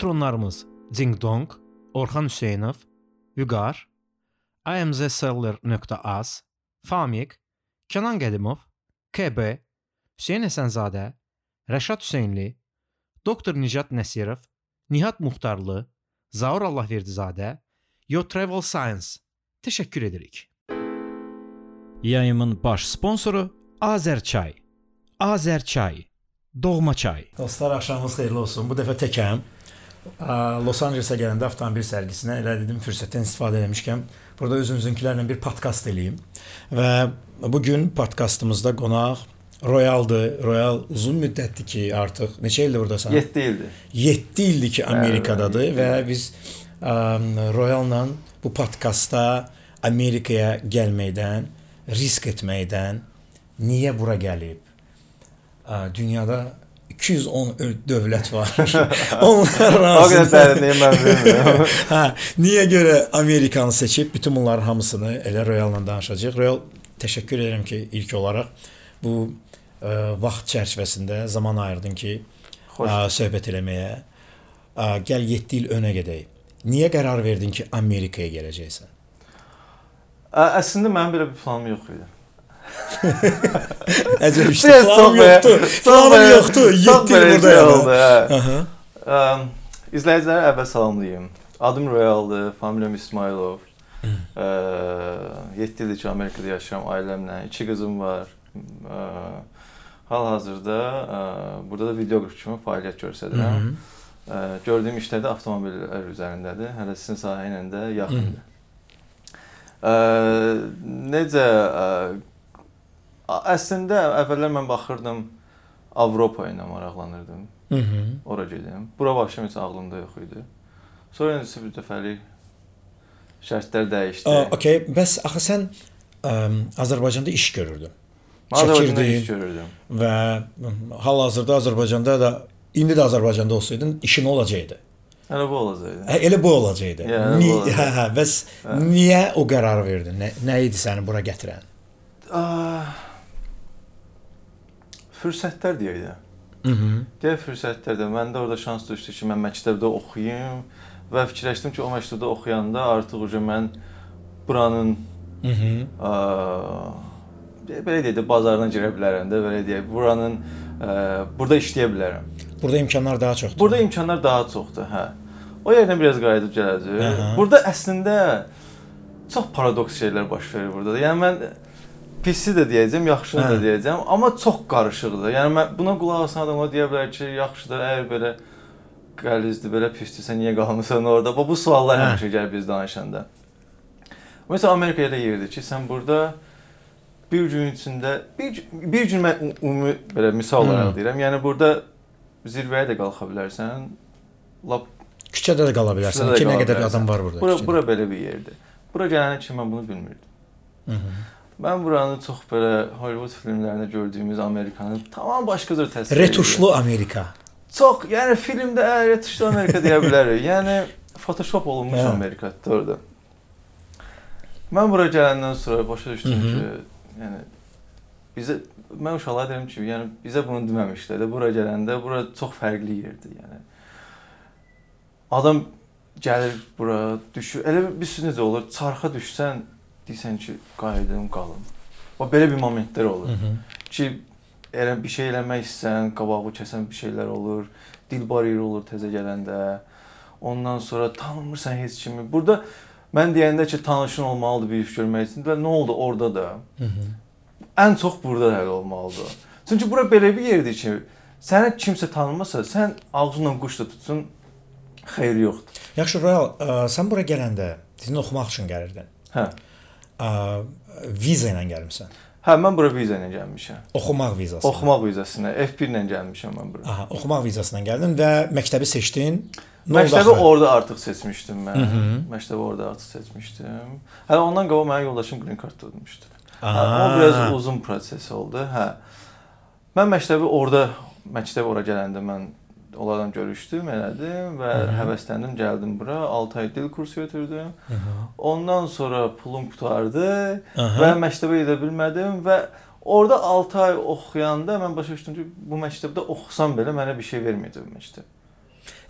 Patronlarımız Ding Dong, Orxan Hüseynov, Vüqar, amzseller.az, Famik, Kənan Qədimov, KB, Hüseyn Həsənzadə, Rəşad Hüseynli, Doktor Nicat Nəsirov, Nihat Muxtarlı, Zaur Allahverdizadə, Yo Travel Science. Təşəkkür edirik. Yayımın baş sponsoru Azərçay. Azərçay. Doğma çay. Dostlar axşamınız xeyirli olsun. Bu dəfə təkəm. Los Ancelesə gələndə avtomobil sərgisinə elə dedim fürsətdən istifadə etmişkən burada özünüzünkilərlə bir podkast eləyim. Və bu gün podkastımızda qonaq Royaldır. Royal uzun müddətdir ki, artıq neçə ildir burdasan? 7 ildir. 7 ildir ki, Amerikadadır Bəli, və biz ə, Royalla bu podkastda Amerikaya gəlməkdən, risk etməkdən niyə bura gəlib? Ə, dünyada 210 öl- dövlət var. Onlar O qədər dərinliyi mən bilmirəm. hə, niyə görə Amerikanı seçib bütün bunların hamısını elə Royalla danışacağıq. Royal təşəkkür edirəm ki, ilk olaraq bu ə, vaxt çərçivəsində zaman ayırdın ki, Xoş. ə, söhbət eləməyə. Ə, gəl 7 il önə gedək. Niyə qərar verdin ki, Amerikaya gələcəksən? Ə, Əslində mənim belə bir planım yox idi. Əcəb Biraz planım çox Planım belə- yoxdur. 7 çox il belə şey buradayam. oldu, hə. Aha. Ə, İzləyicilərə əvvəl salamlayım. Adım Royaldır, familiyam İsmailov. Ə, 7 ildir ki, Amerikada yaşayıram ailəmlə. 2 qızım var. Hal-hazırda burada da videoqraf kimi fəaliyyət göstərirəm. Ə, Gördüyüm işlər də avtomobillər üzərindədir. Hələ sizin sahə ilə də yaxındır. Ə, necə ə, əslində əvvəllər mən baxırdım Avropa ilə maraqlanırdım. -hı. Ora gedim. Bura başım heç ağlımda yox idi. Sonra nəsə bir dəfəlik şərtlər dəyişdi. Okay. Bəs axı sən ə, Azərbaycanda iş görürdün. Azərbaycanda iş görürdüm. və hal-hazırda Azərbaycanda da indi də Azərbaycanda olsaydın işin olacaqdı. Hələ bu olacaqdı. Hə, elə bu olacaqdı. Bu Ni, olacaqdı. hə, hə, bəs niyə o qərar verdin? Nə, nə idi səni bura gətirən? Ah, Fürsətlər deyək də. Mhm. Deyək fürsətlərdə məndə orada şans düşdü ki, mən məktəbdə oxuyum və fikirləşdim ki, o məktəbdə oxuyanda artıq uca mən buranın Mhm. belə deyək də bazarına girə bilərəm də, belə deyək. Buranın ə, burada işləyə bilərəm. Burada imkanlar daha çoxdur. Burada imkanlar daha çoxdur, hə. O yerdən biraz qayıdıb gələcək. Burada əslində çox paradoks şeylər baş verir burada. da. Yəni mən pisi də deyəcəm, yaxşını da Hə. deyəcəm, amma çox qarışıqdır. Yəni mən buna qulaq asan adam o deyə bilər ki, yaxşıdır, əgər belə qəlizdir, belə pisdirsə niyə qalmısan orada? Bu, bu suallar Hə. həmişə gəlir biz danışanda. Məsələn Amerika elə yerdir ki, sən burada bir gün içində bir bir gün mən ümumi belə misal Hı. olaraq deyirəm. Yəni burada zirvəyə də qalxa bilərsən. Lap Küçədə də qala bilərsən. Ki nə qədər bilərsən. adam var burada. bura küçədə. bura belə bir yerdir. Bura gələnə kimi mən bunu bilmirdim. Mhm. Mən buranı çox belə Hollywood filmlərində gördüyümüz Amerikanı tamam başqa cür təsvir edirəm. Retuşlu Amerika. Çox, yəni filmdə retuşlu Amerika deyə bilərik. Yəni Photoshop olunmuş Hə. Amerikadır orada. Mən bura gələndən sonra başa düşdüm Mhm. ki, yəni bizə mən uşaqlara deyirəm ki, yəni bizə bunu deməmişlər də. Bura gələndə bura çox fərqli yerdir, yəni. Adam gəlir bura, düşür. Elə bir söz necə olur? Çarxa düşsən, deyirsən ki, qayıdım, qalım. O belə bir momentlər olur Mhm. ki, elə bir şey eləmək istəsən, qabağı kəsən bir şeylər olur, dil bariyeri olur təzə gələndə. Ondan sonra tanımırsan heç kimi. Burada mən deyəndə ki, tanışın olmalıdır bir iş görmək üçün və nə oldu orada da? Mhm. Ən çox burada həll olmalıdır. Çünki bura belə bir yerdir ki, səni kimsə tanımasa, sən ağzınla quş da tutsun, xeyri yoxdur. Yaxşı Royal, ə, sən bura gələndə dilini oxumaq üçün gəlirdin. Hə. Viza ilə gəlmisən. Hə, mən bura viza ilə gəlmişəm. Oxumaq vizası. Oxumaq vizasına F1 ilə gəlmişəm mən bura. Aha, oxumaq vizasından gəldin və məktəbi seçdin. Məktəbi orada artıq seçmişdim mən. Məktəbi orada artıq seçmişdim. Hələ ondan qabaq mənim yoldaşım green card tutmuşdu. Hə, o biraz uzun proses oldu. Hə. Mən məktəbi orada, məktəb ora gələndə mən onlarla görüşdüm, elədim və həvəsləndim, gəldim bura. 6 ay dil kursu götürdüm. Ondan sonra pulum qutardı Aha. və məktəbə gedə bilmədim və orada 6 ay oxuyanda mən başa düşdüm ki, bu məktəbdə oxusam belə mənə bir şey verməyəcək bu məktəb.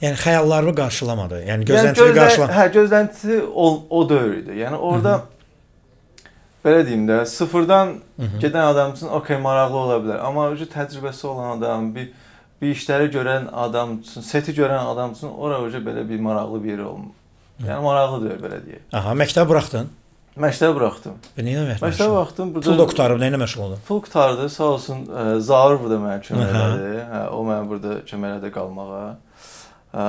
Yəni xəyallarını qarşılamadı. Yəni Yəni gözləntini gözlə- qarşılamadı. Hə, gözlənti o, o dövr idi. Yəni orada belə deyim də, sıfırdan gedən adam üçün okey maraqlı ola bilər. Amma ucu təcrübəsi olan adam, bir bir işləri görən adam üçün, seti görən adam üçün ora ucu belə bir maraqlı bir yer olmur. Yəni maraqlı deyil belə deyək. Aha, məktəbi buraxdın. Məktəbi buraxdım. Və nə etmək? Məktəbi buraxdım. Burada Pul da qutarıb, nə ilə məşğul oldun? Pul qutardı. Sağ olsun ə, Zaur burada mənə kömək elədi. Hə, o mənə burada kömək elədi qalmağa. Ə,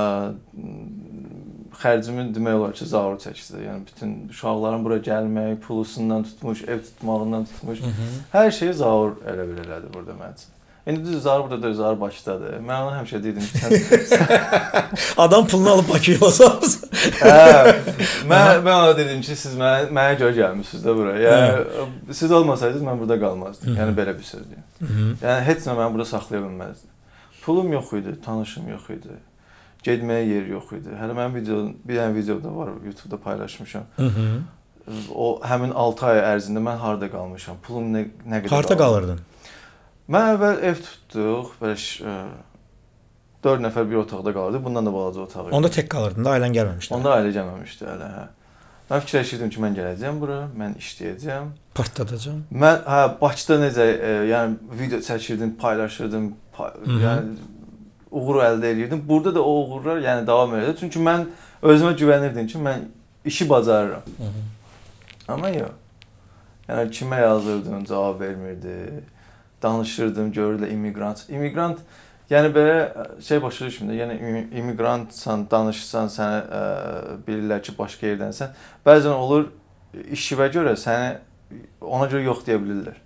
xərcimin demək olar ki, Zaur çəkdi. Yəni bütün uşaqların bura gəlmək, pulusundan tutmuş, ev tutmağından tutmuş, hər şeyi Zaur elə belə elədi burada mənim üçün. İndi düz Zaur burada da Zaur Bakıdadır. Mən ona həmişə deyirdim ki, sən Adam pulunu alıb Bakıya yollasanız. Hə, mən mən ona dedim ki, siz mənə mənə görə gəlmisiniz də bura. Yəni siz olmasaydınız mən burada qalmazdım. Yəni belə bir sözdür. Yəni heç nə məni burada saxlaya bilməzdi. Pulum yox idi, tanışım yox idi. Getməyə yer yox idi. Hələ mənim video bir dənə video da var, YouTube-da paylaşmışam. Mhm. O həmin 6 ay ərzində mən harda qalmışam? Pulum nə nə qədər Harda qalırdın? Mən əvvəl ev tutduq, belə 4 nəfər bir otaqda qalırdıq. Bundan da balaca otaq idi. Onda tək qalırdın da, ailən gəlməmişdi. Onda ailə gəlməmişdi hələ, hə. Mən fikirləşirdim ki, mən gələcəm bura, mən işləyəcəm. partladacam. Mən hə Bakıda necə, e, yəni video çəkirdim, paylaşırdım, pa Mhm. yəni uğur əldə edirdim. Burada da o uğurlar yəni davam edirdi. Çünki mən özümə güvənirdim ki, mən işi bacarıram. Mhm. Amma yox. Yəni kimə yazırdım, cavab vermirdi. Danışırdım, görürlər immiqrant. İmmiqrant yəni belə şey başa düşmür. Yəni immi- immiqrantsan, danışsan, sənə ə, bilirlər ki, başqa yerdənsən. Bəzən olur işivə görə səni ona görə yox deyə bilirlər.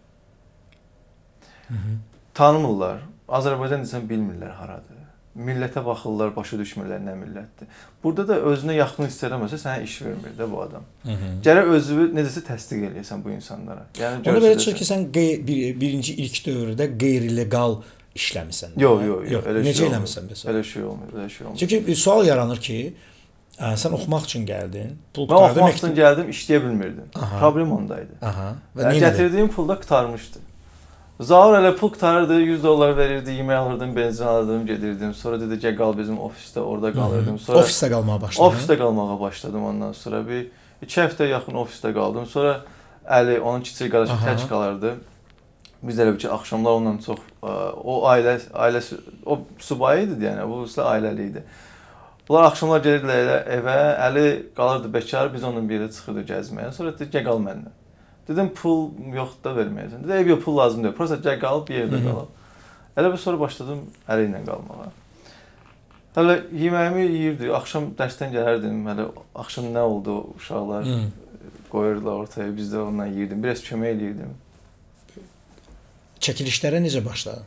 Tanımırlar. Azərbaycan desən bilmirlər haradır. Millətə baxırlar, başa düşmürlər nə millətdir. Burada da özünə yaxın hiss eləməsə sənə iş vermir də bu adam. Gərək özünü necəsə təsdiq eləyəsən bu insanlara. Yəni Ona belə çıxır ki, sən bir, birinci ilk dövrdə qeyri-legal işləmisən. Yox, yox, yox, elə Necə şey eləmisən bəs? Elə şey olmur, elə şey olmur. Çünki bir sual yaranır ki, ə, sən oxumaq üçün gəldin, pul qurtardın, üçün gəldim, işləyə bilmirdim. Aha. Problem ondaydı. Aha. Və nə gətirdiyim pul da qurtarmışdı. Zaur elə pul qurtarırdı, 100 dollar verirdi, yemək alırdım, benzin alırdım, gedirdim. Sonra dedi ki, qal bizim ofisdə, orada qalırdım. Sonra Ofisdə qalmağa başladın. ofisdə qalmağa başladım ondan sonra. Bir 2 həftə yaxın ofisdə qaldım. Sonra Əli, onun kiçik qardaşı tək qalardı. Biz elə bir ki, axşamlar onunla çox o ailə ailəsi o subay idi yəni, bu isə ailəli idi. Bunlar axşamlar gedirdilər evə, Əli qalırdı bekar, biz onunla bir yerə çıxırdıq gəzməyə. Sonra dedi, "Gəl qal məndən." Dedim, "Pul yox da verməyəcəm." Dedi, "Ev yox, pul lazım deyil. Prosta gəl qal, bir yerdə qalaq." Elə bir sonra başladım Əli ilə qalmağa. Hələ yeməyimi yeyirdi. Axşam dərsdən gələrdim. Hələ axşam nə oldu uşaqlar Hı. qoyurdular ortaya. Biz də onunla yeyirdim. Biraz kömək eləyirdim. Çəkilişlərə necə başladın?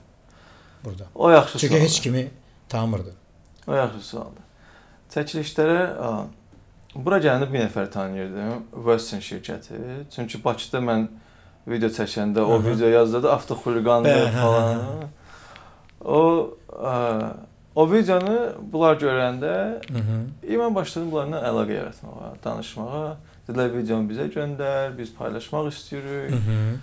Burada. O yaxşı Çünki sualdır. heç kimi tanımırdın. O yaxşı sualdır. Çəkilişlərə bura gələndə bir nəfər tanıyırdım. Western şirkəti. Çünki Bakıda mən video çəkəndə o Hı -hı. video yazdırdı avtoxuliqandır falan. O a, o videonu bunlar görəndə mən başladım bunlarla əlaqə yaratmağa, danışmağa. Dedilər videonu bizə göndər, biz paylaşmaq istəyirik. Mhm.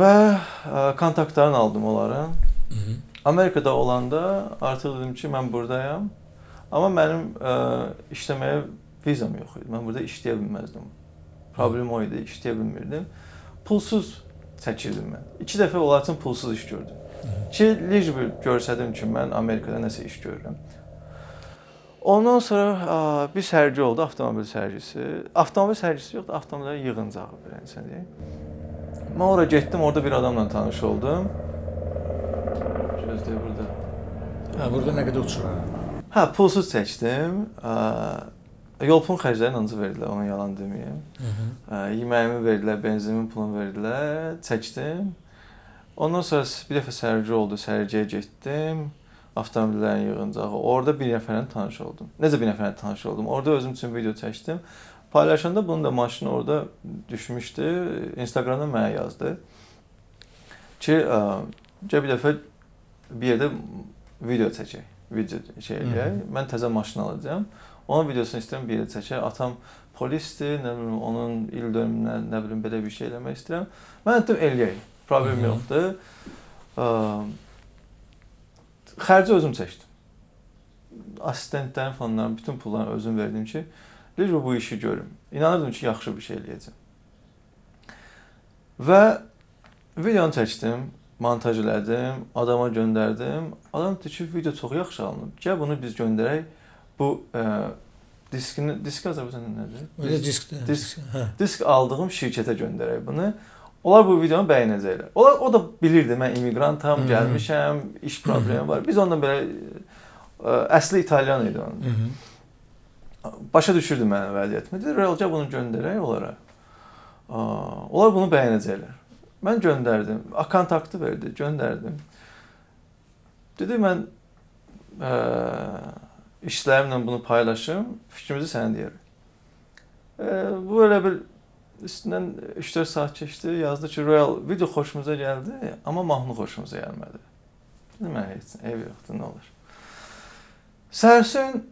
Və ə, kontaktlarını aldım onların. Mhm. Amerikada olanda artıq dedim ki, mən burdayam. Amma mənim ə, işləməyə vizam yox idi. Mən burada işləyə bilməzdim. Problem o idi, işləyə bilmirdim. Pulsuz çəkirdim mən. 2 dəfə onlar üçün pulsuz iş gördüm. Ki, licbir görsədim ki, mən Amerikada nəsə iş görürəm. Ondan sonra ə, bir sərgi oldu, avtomobil sərgisi. Avtomobil sərgisi yox da avtomobillər yığıncağı deyək. Mən ora getdim, orada bir adamla tanış oldum. Gözləyə burada. Hə, burada nə qədər uçur? Hə, pulsuz çəkdim. Yol pul xərclərini ancaq verdilər, onu yalan deməyim. Yeməyimi verdilər, benzinimin pulunu verdilər, çəkdim. Ondan sonra bir dəfə sərgi oldu, sərgiyə getdim. Avtomobillərin yığıncağı. Orada bir nəfərlə tanış oldum. Necə bir nəfərlə tanış oldum? Orada özüm üçün video çəkdim. Paylaşanda bunun da maşını orada düşmüşdü. Instagramda mənə yazdı ki, gəl bir dəfə bir yerdə video çəkək, video şey eləyək. Mən təzə maşın alacağam. Onun videosunu istəyirəm bir yerdə çəkək. Atam polisdir, nə bilim onun il dönümünə, nə bilim belə bir şey eləmək istəyirəm. Mən dedim eləyək. Problem yoxdur. Ə, xərci özüm çəkdim. Assistentlərin, fanların bütün pullarını özüm verdim ki, lütfən bu işi görüm. İnanırdım ki, yaxşı bir şey eləyəcəm. Və videonu çəkdim, montaj elədim, adama göndərdim. Adam dedi ki, video çox yaxşı alınıb. Gəl bunu biz göndərək. Bu ə, diskini, disk Azərbaycanda nədir? Öyle diskdə. Disk. Hə. disk aldığım şirkətə göndərək bunu. Onlar bu videonu bəyənəcəklər. Onlar o da bilirdi mən immigrantam, Mhm. gəlmişəm, iş problemi var. Biz onunla belə ə, əsli İtalyan idi onun. -hı. Başa düşürdü mənim vəziyyətimi. Dedi, "Realca bunu göndərək onlara." Onlar bunu bəyənəcəklər. Mən göndərdim. A kontaktı verdi, göndərdim. Dedi mən ə, işlərimlə bunu paylaşım, fikrimizi sənə deyərəm. E, bu elə bir üstündən 3-4 saat keçdi. Yazdı ki, Royal video xoşumuza gəldi, amma mahnı xoşumuza gəlmədi. Dedim mən heç ev yoxdur, nə olur. Sərsin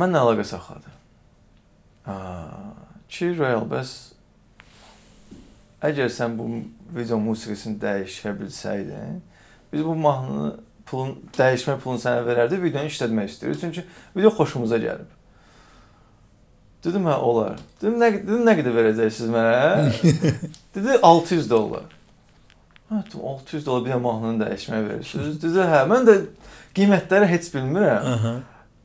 mən nə əlaqə saxladım? Aa, ki Royal bəs əgər sən bu video musiqisini dəyişə bilsəydin, biz bu mahnını pulun dəyişmə pulunu sənə verərdi, videonu işlətmək istəyirik. Çünki video xoşumuza gəlib. Dedim hə olar. Dedim nə dedim nə qədər verəcəksiniz mənə? Dedi 600 dollar. Hə, dedim 600 dollar bir mahnını dəyişməyə verirsiniz. Dedi hə, mən də qiymətləri heç bilmirəm.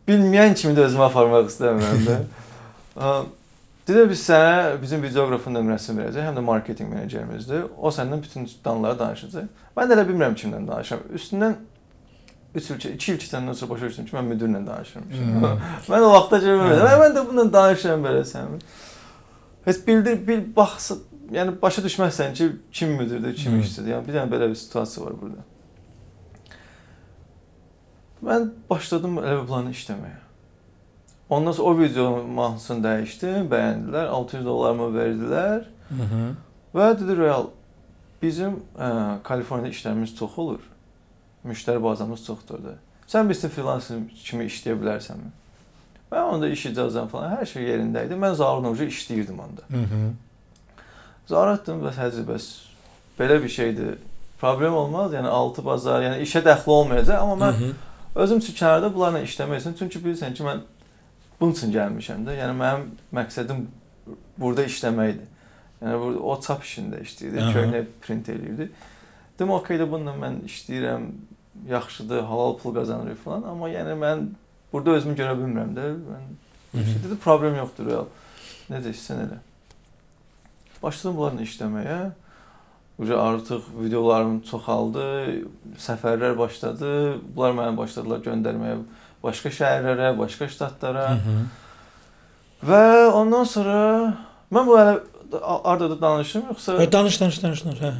Bilməyən kimi də özümü aparmaq istəmirəm də. Dedi biz sənə bizim videoqrafın nömrəsini verəcək, həm də marketinq menecerimizdir. O səndən bütün danları danışacaq. Mən də elə bilmirəm kimlə danışıram. Üstündən 3 il, 2 il keçəndən sonra başa düşdüm ki, mən müdirlə danışırmışam. mən o vaxta görmədim. Mən, mən də bununla danışıram belə sən. Heç bildir, bil bax, yəni başa düşməzsən ki, kim müdirdir, kim Hı. işçidir. Yəni bir dənə belə bir situasiya var burada. Mən başladım elə planı işləməyə. Ondan sonra o video mahnısını dəyişdim, bəyəndilər, 600 dollarımı verdilər Hı -hı. və dedi Royal bizim ə, Kaliforniyada işlərimiz çox olur. Müştəri bazamız çoxdur da. Sən bizim freelancer kimi işləyə bilərsənmi? Mən onda iş icazəm falan hər şey yerində idi. Mən Zarunovca işləyirdim onda. Hı -hı. Zaratdım və həzi bəs belə bir şeydir. Problem olmaz. Yəni altı bazar, yəni işə dəxli olmayacaq, amma mən Hı -hı. özüm üçün kənarda bunlarla işləmək üçün. Çünki bilirsən ki, mən bunun üçün gəlmişəm də. Yəni mənim məqsədim burada işləməkdir. Yəni burada o çap işində işləyirdi, Aha. köynə print eləyirdi. Dedim, okey də bununla mən işləyirəm, yaxşıdır, halal pul qazanırıq falan, amma yəni mən burada özümü görə bilmirəm də. Mən işte dedi problem yoxdur real. Necə istəsən elə. Başladım bunlarla işləməyə. Uca artıq videolarım çoxaldı, səfərlər başladı. Bunlar mənə başladılar göndərməyə başqa şəhərlərə, başqa ştatlara. Hı -hı. Və ondan sonra mən bu hələ arda danışım yoxsa E, Danış, danış, danış, danış. Hə.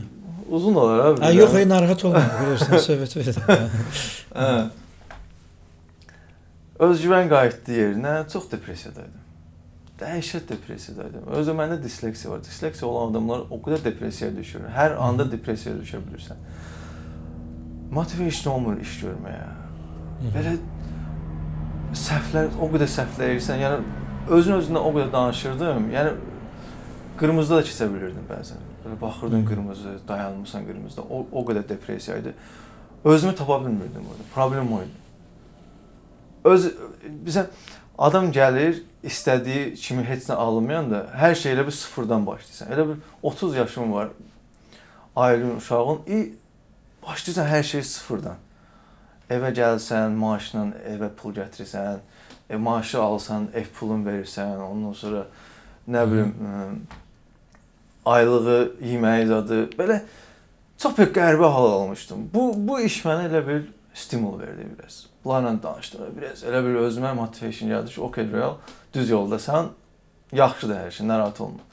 uzun olar ha? Ha, yox, ey, narahat olma. Bilirsən, söhbət ver. Hə. Özgüvən qayıtdı yerinə, çox depressiyadaydım. Dəhşət depressiyadaydım. Özü məndə disleksiya var. Disleksiya olan adamlar o qədər depressiyaya düşür. Hər anda depressiyaya düşə bilirsən. Motivation olmur iş görməyə. Belə səhvlər, o qədər səhvləyirsən. Yəni özün özündən o qədər danışırdım. Yəni qırmızıda da keçə bilirdim bəzən. Belə baxırdın qırmızı, dayanmısan qırmızıda. O o qədər depressiya idi. Özümü tapa bilmirdim orada. Problem o idi. Öz bizə adam gəlir, istədiyi kimi heç nə alınmayanda hər şey elə bir sıfırdan başlayırsan. Elə bir 30 yaşın var. Ailən, uşağın, i başlayırsan hər şey sıfırdan. Evə gəlsən, maaşla evə pul gətirirsən, e, maaşı alsan, ev pulun verirsən, ondan sonra nə bilim ə, aylığı, yeməyi zadı belə çox bir qəribə hal almışdım. Bu bu iş məni elə bir stimul verdi biraz. Bunlarla danışdım biraz. Elə bir özümə motivation gəldi ki, okay real, düz yoldasan. Yaxşıdır hər şey, narahat olma.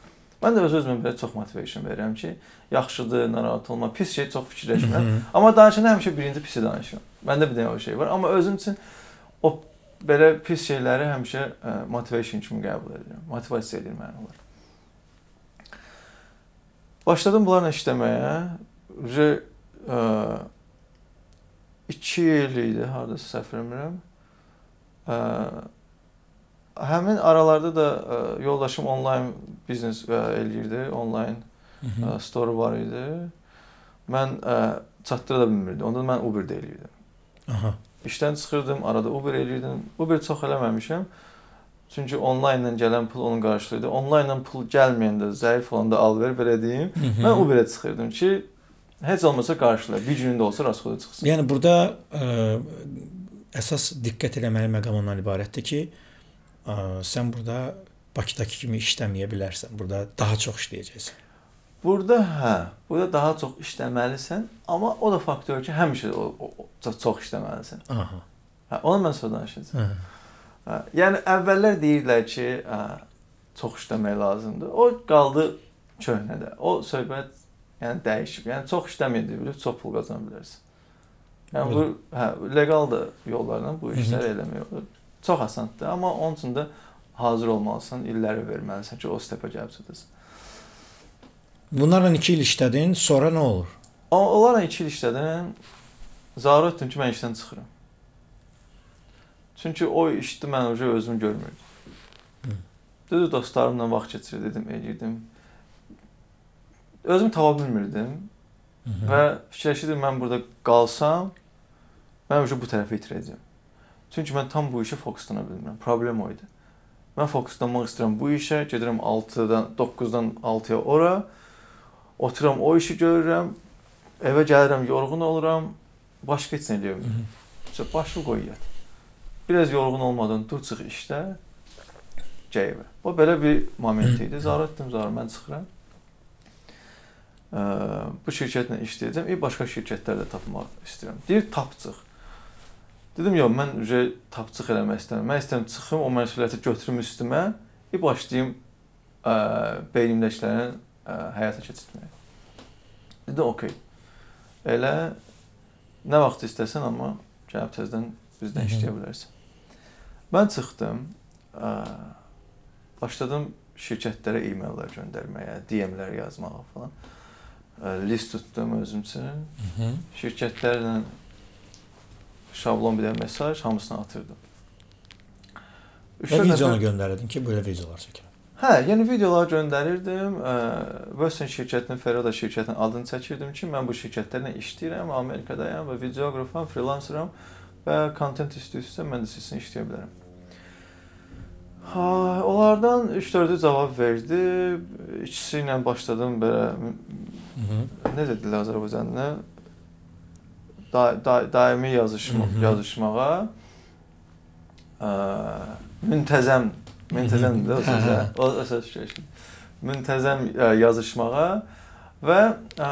Mən də öz özümə belə çox motivation verirəm ki, yaxşıdır, narahat olma. Pis şey çox fikirləşmirəm. Amma danışanda həmişə birinci pisi danışıram. Məndə bir dənə o şey var. Amma özüm üçün o belə pis şeyləri həmişə ə, motivation kimi qəbul edirəm. Motivasiya edir məni onlar. Başladım bunlarla işləməyə. Uje 2 il idi, hardasa səhv eləmirəm. Ə, həmin aralarda da ə, yoldaşım onlayn biznes eləyirdi, onlayn ə, store var idi. Mən ə, çatdıra da bilmirdim. Onda mən Uber-də eləyirdim. Aha. İşdən çıxırdım, arada Uber eləyirdim. Uber çox eləməmişəm. Çünki onlaynla gələn pul onun qarşılıydı. Onlaynla pul gəlməyəndə, zəif olanda alver belə deyim. Mən Uber-ə çıxırdım ki, heç olmasa qarşıla. Bir günündə olsa rasxoda çıxsın. Yəni burada ə, əsas diqqət eləməli məqam ondan ibarətdir ki, ə, sən burada Bakıdakı kimi işləməyə bilərsən. Burada daha çox işləyəcəksən. Burada hə, burada daha çox işləməlisən, amma o da faktor ki, həmişə o, o, çox- çox işləməlisən. Aha. Hə, onu mən sonra danışacağam. Hə. Yəni əvvəllər deyirdilər ki, hə, çox işləmək lazımdır. O qaldı köhnədə. O söhbət yəni dəyişib. Yəni çox işləməyə bilib çox pul qazana bilərsən. Yəni bu hə, legal da yollarla bu işləri eləmək olur. Çox asandır, amma onun üçün də hazır olmalısan, illəri verməlisən ki, o stepə gəlib çatasan. Bunlarla iki il işlədin, sonra nə olur? Onlarla iki il işlədim. Zarur etdim ki, mən işdən çıxıram. Çünki o işdə mən oca özüm görmürdüm. Düzdür, dostlarımla vaxt keçirdim, eləyirdim. Özümü tapa bilmirdim. Hı -hı. Və fikirləşirdim mən burada qalsam mən oca bu tərəfi itirəcəm. Çünki mən tam bu işə fokuslana bilmirəm. Problem o idi. Mən fokuslanmaq istəyirəm bu işə, gedirəm 6-dan 9-dan 6-ya ora otururam o işi görürəm, evə gəlirəm, yorğun oluram, başqa heç nə eləyə bilmirəm. İşte başı qoy yat. Biraz yorğun olmadan dur çıx işdə. Gəl evə. O belə bir moment idi. Zarur etdim, zarur mən çıxıram. Ə, bu şirkətlə işləyəcəm. E başqa şirkətlər də tapmaq istəyirəm. Deyir tapcıq. Dedim yox, mən ücə tapcıq eləmək istəmirəm. Mən istəyirəm çıxım, o məsuliyyəti götürüm üstümə, e başlayım ə, beynimdəkilərin ə, həyata keçirtməyə. Dedi okey. Elə nə vaxt istəsən amma gəlib tezdən bizdən işləyə bilərsən. Mən çıxdım. Ə, başladım şirkətlərə e-maillər göndərməyə, DM-lər yazmağa falan. Ə, list tutdum özüm üçün. Şirkətlərlə şablon bir dənə mesaj hamısını atırdım. Və videonu göndərdin ki, belə videolar çəkirəm. Hə, yəni videolar göndərirdim. Ə, Western şirkətinin, Ferrada şirkətinin adını çəkirdim ki, mən bu şirkətlərlə işləyirəm, Amerikadayam və videoqrafam, freelanceram və content istəyirsə mən də sizin işləyə bilərəm. Ha, onlardan 3-4-ü cavab verdi. İkisi ilə başladım belə necə deyirlər Azərbaycanda? Da, da, daimi yazışma, Mhm. yazışmağa. Ə, müntəzəm, müntəzəmdir də o sözə. O əsas şey. Müntəzəm ə, yazışmağa və ə,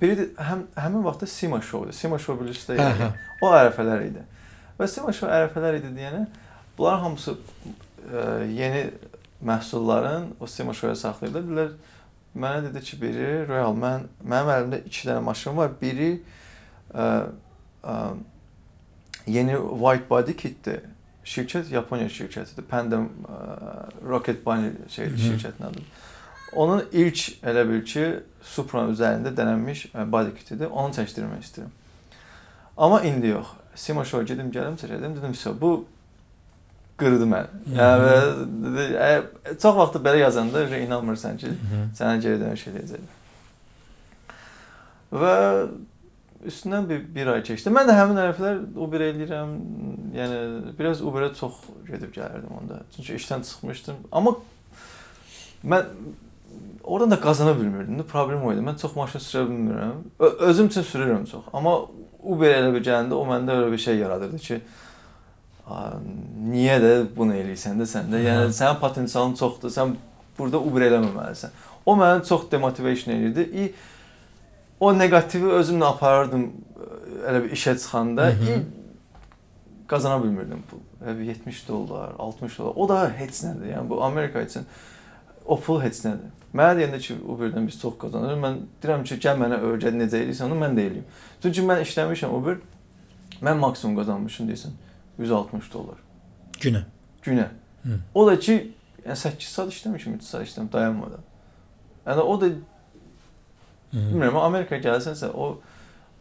biri də həm həmin vaxtda Sima Show-dur. Sima Show bilirsiniz də yəni. O ərəfələr idi. Və Sima Show ərəfələr idi deyənə bunların hamısı ə, yeni məhsulların o Sima Show-ya saxlayırlar. Bilər mənə dedi ki, biri Royal mən mənim əlimdə 2 dənə maşın var. Biri ə, ə, yeni white body kitdir. Şirkət Yaponiya şirkətidir. Pandem Rocket Bunny şey Mhm. şirkətin adıdır. Onun ilk elə bil ki, Supra üzərində denənmiş ə, body kitidir. Onu çəkdirmək istəyirəm. Amma indi yox. Sima Show gedim gəlim çəkdim. Dedim, "Vəsə bu qırdı məni." Yəni dedi, ə, çox vaxt belə yazanda inanmırsan ki, sənə geri dönüş eləyəcəklər. Və üstündən bir, bir ay keçdi. Mən də həmin hərflər Uber eləyirəm. Yəni biraz Uber-ə çox gedib gəlirdim onda. Çünki işdən çıxmışdım. Amma mən oradan da qazana bilmirdim. Problem o idi. Mən çox maşın sürə bilmirəm. Özüm üçün sürürəm çox. Amma Uber elə bir gələndə o məndə elə bir şey yaradırdı ki, "A, niyə də bunu eləyirsən də sən də? Yəni sənin potensialın çoxdur. Sən burada Uber eləməməlisən. O məni çox demotivation edirdi. İ o neqativi özümlə aparırdım. elə bir işə çıxanda ilk qazana bilmirdim pul. Elə bir 70 dollar, 60 dollar. O da heç nədir. Yəni bu Amerika üçün o pul heç nədir. Mənə deyəndə ki, Uber-dən biz çox qazanırıq. Mən deyirəm ki, gəl mənə öyrət necə eləyirsən, onu mən də eləyim. Çünki mən işləmişəm Uber. Mən maksimum qazanmışam deyirsən 160 dollar Günə. günə. Hı. O da ki, yəni 8 saat işləmişəm, 3 saat işləmişəm dayanmadan. Yəni o da bilmirəm, Amerika gəlsənsə o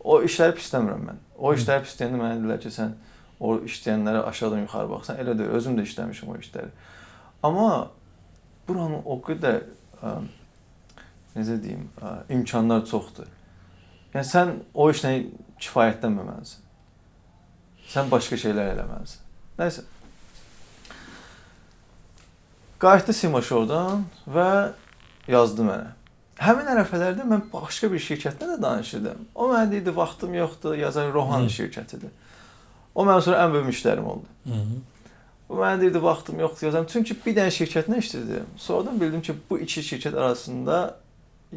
o işləri pisləmirəm mən. O işləri pisləyəndə mənə dedilər ki, sən o işləyənlərə aşağıdan yuxarı baxsan. Elə deyil, özüm də işləmişəm o işləri. Amma buranın o qədər ə, necə deyim, ə, imkanlar çoxdur. Yəni sən o işlə kifayətlənməməlisən. Sən başqa şeylər eləməlisən. Nəysə. Qayıtdı Simaş oradan və yazdı mənə. Həmin ərəfələrdə mən başqa bir şirkətlə də danışırdım. O mənə deyirdi, vaxtım yoxdur, yazar Rohan Hı. şirkətidir. O mənim sonra ən böyük müştərim oldu. Hı -hı. O mənə deyirdi, vaxtım yoxdur yazam. Çünki bir dənə şirkətlə işlədim. Sonradan bildim ki, bu iki şirkət arasında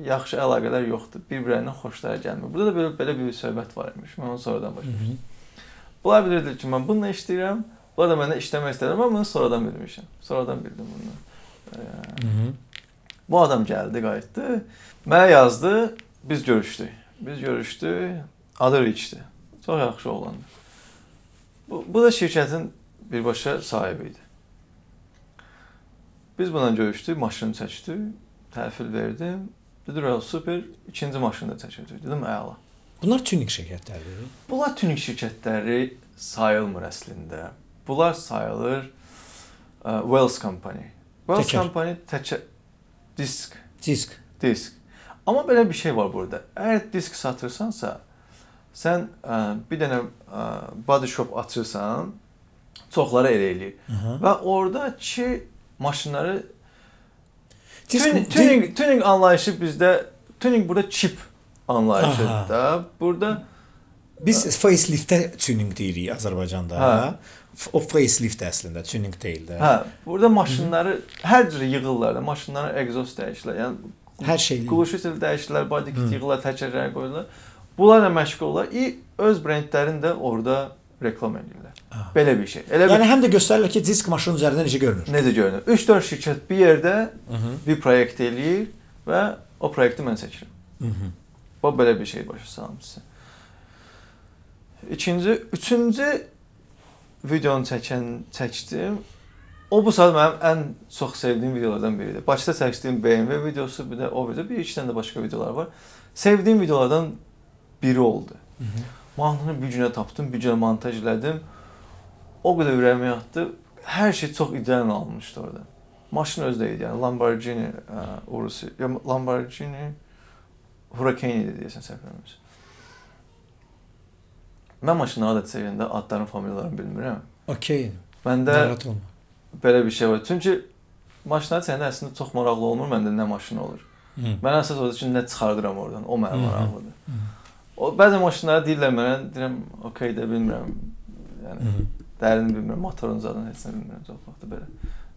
yaxşı əlaqələr yoxdur. Bir-birlərindən xoşları gəlmir. Burada da belə belə bir söhbət var imiş. Mən onu sonradan başa düşdüm. Bunlar bilirdi ki, mən bununla işləyirəm. Bunlar da məndən işləmək istəyirəm, amma bunu sonradan bilmişəm. Sonradan bildim bunu. Hı -hı. Bu adam gəldi, qayıtdı. Mənə yazdı, biz görüşdük. Biz görüşdük. Adı Rich'di. Çox yaxşı oğlandı. Bu, bu da şirkətin birbaşa sahibi idi. Biz bununla görüşdük, maşını çəkdik, təhvil verdim. Dedi, "Royal super, ikinci maşını da çəkəcək." Dedim, "Əla." Bunlar tuning şirkətləridir. Bunlar tuning şirkətləri sayılmır əslində. Bunlar sayılır ə, Wells Company. Wells Təkər. Company təkə disk, Disk. disk. Amma belə bir şey var burada. Əgər disk satırsansa, sən ə, bir dənə ə, body shop açırsan, çoxları elə eləyir. Və oradakı maşınları tuning, tuning, tuning anlayışı bizdə tuning burada chip anlayışıdır da. Burada Biz faceliftə tuning deyirik Azərbaycanda. Hə. O facelift əslində tuning deyil də. Hə, burada maşınları hər cür yığırlar da, maşınların egzoz dəyişirlər. Yəni Hər şeyli. quluşu dəyişirlər, body kit yığırlar, təkərləri qoyurlar. Bunlarla məşğul olurlar. İ öz brendlərini də orada reklam edirlər. Ah. Belə bir şey. Elə Yəni bir həm də göstərirlər ki, disk maşının üzərində necə görünür. necə görünür? 3-4 şirkət bir yerdə Mhm. bir proyekt eləyir və o proyekti mən çəkirəm. Mhm. Bu belə bir şey başa sizə. İkinci, üçüncü videonu çəkən çəkdim. O bu saat mənim ən çox sevdiyim videolardan biridir. Başda çəkdiyim BMW videosu, bir də o video, bir iki dənə də başqa videolar var. Sevdiyim videolardan biri oldu. Mahnını bir günə tapdım, bir günə montaj elədim. O qədər ürəyimə yatdı. Hər şey çox ideal alınmışdı orada. Maşın özü də idi, yəni Lamborghini ə, Urus, ya Lamborghini Hurricane idi deyəsən səhv eləmirəmsə. Mən maşınları da sevəndə adların, familiyalarını bilmirəm. Okay. Məndə belə bir şey var. Çünki maşınları sevəndə əslində çox maraqlı olmur məndə nə maşın olur. Hı. Mən əsas orada üçün nə çıxardıram oradan. O mənə Hı hı. maraqlıdır. O bəzən maşınlara deyirlər mənə, deyirəm, okey də bilmirəm. Yəni Mhm. dərini bilmirəm, motorun zadını heç nə bilmirəm çox vaxt belə.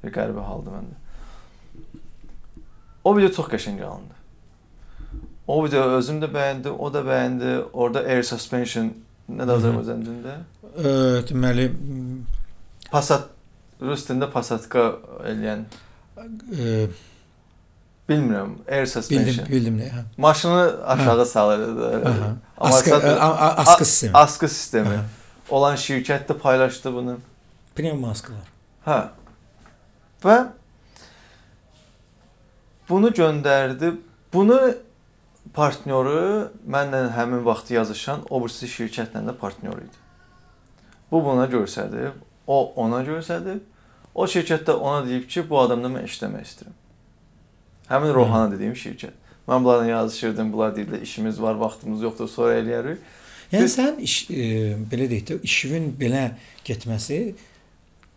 Bir qəribə haldır məndə. O video çox qəşəng alındı. O video özüm də bəyəndim, o da bəyəndi. Orada air suspension nə. Azərbaycan dilində? Ə, deməli Passat rus dilində Passatka eləyən ə, bilmirəm, air suspension. bildim, bildim nə. Maşını aşağı salırdı. Askı, a- askı sistemi. Askı sistemi. Aha. Olan şirkət də paylaşdı bunu. Pnevma askılar. Hə. Və bunu göndərdi. Bunu partnyoru mənlə həmin vaxt yazışan o birisi şirkətlə də partnyor idi. Bu buna göstərdi. O ona göstərdi. O şirkət də ona deyib ki, bu adamla mən işləmək istəyirəm. Həmin Rohana dediyim şirkət. Mən bunlarla yazışırdım. Bunlar deyirlər işimiz var, vaxtımız yoxdur, sonra eləyərik. Yəni Biz- sən iş, e, belə deyək də işin belə getməsi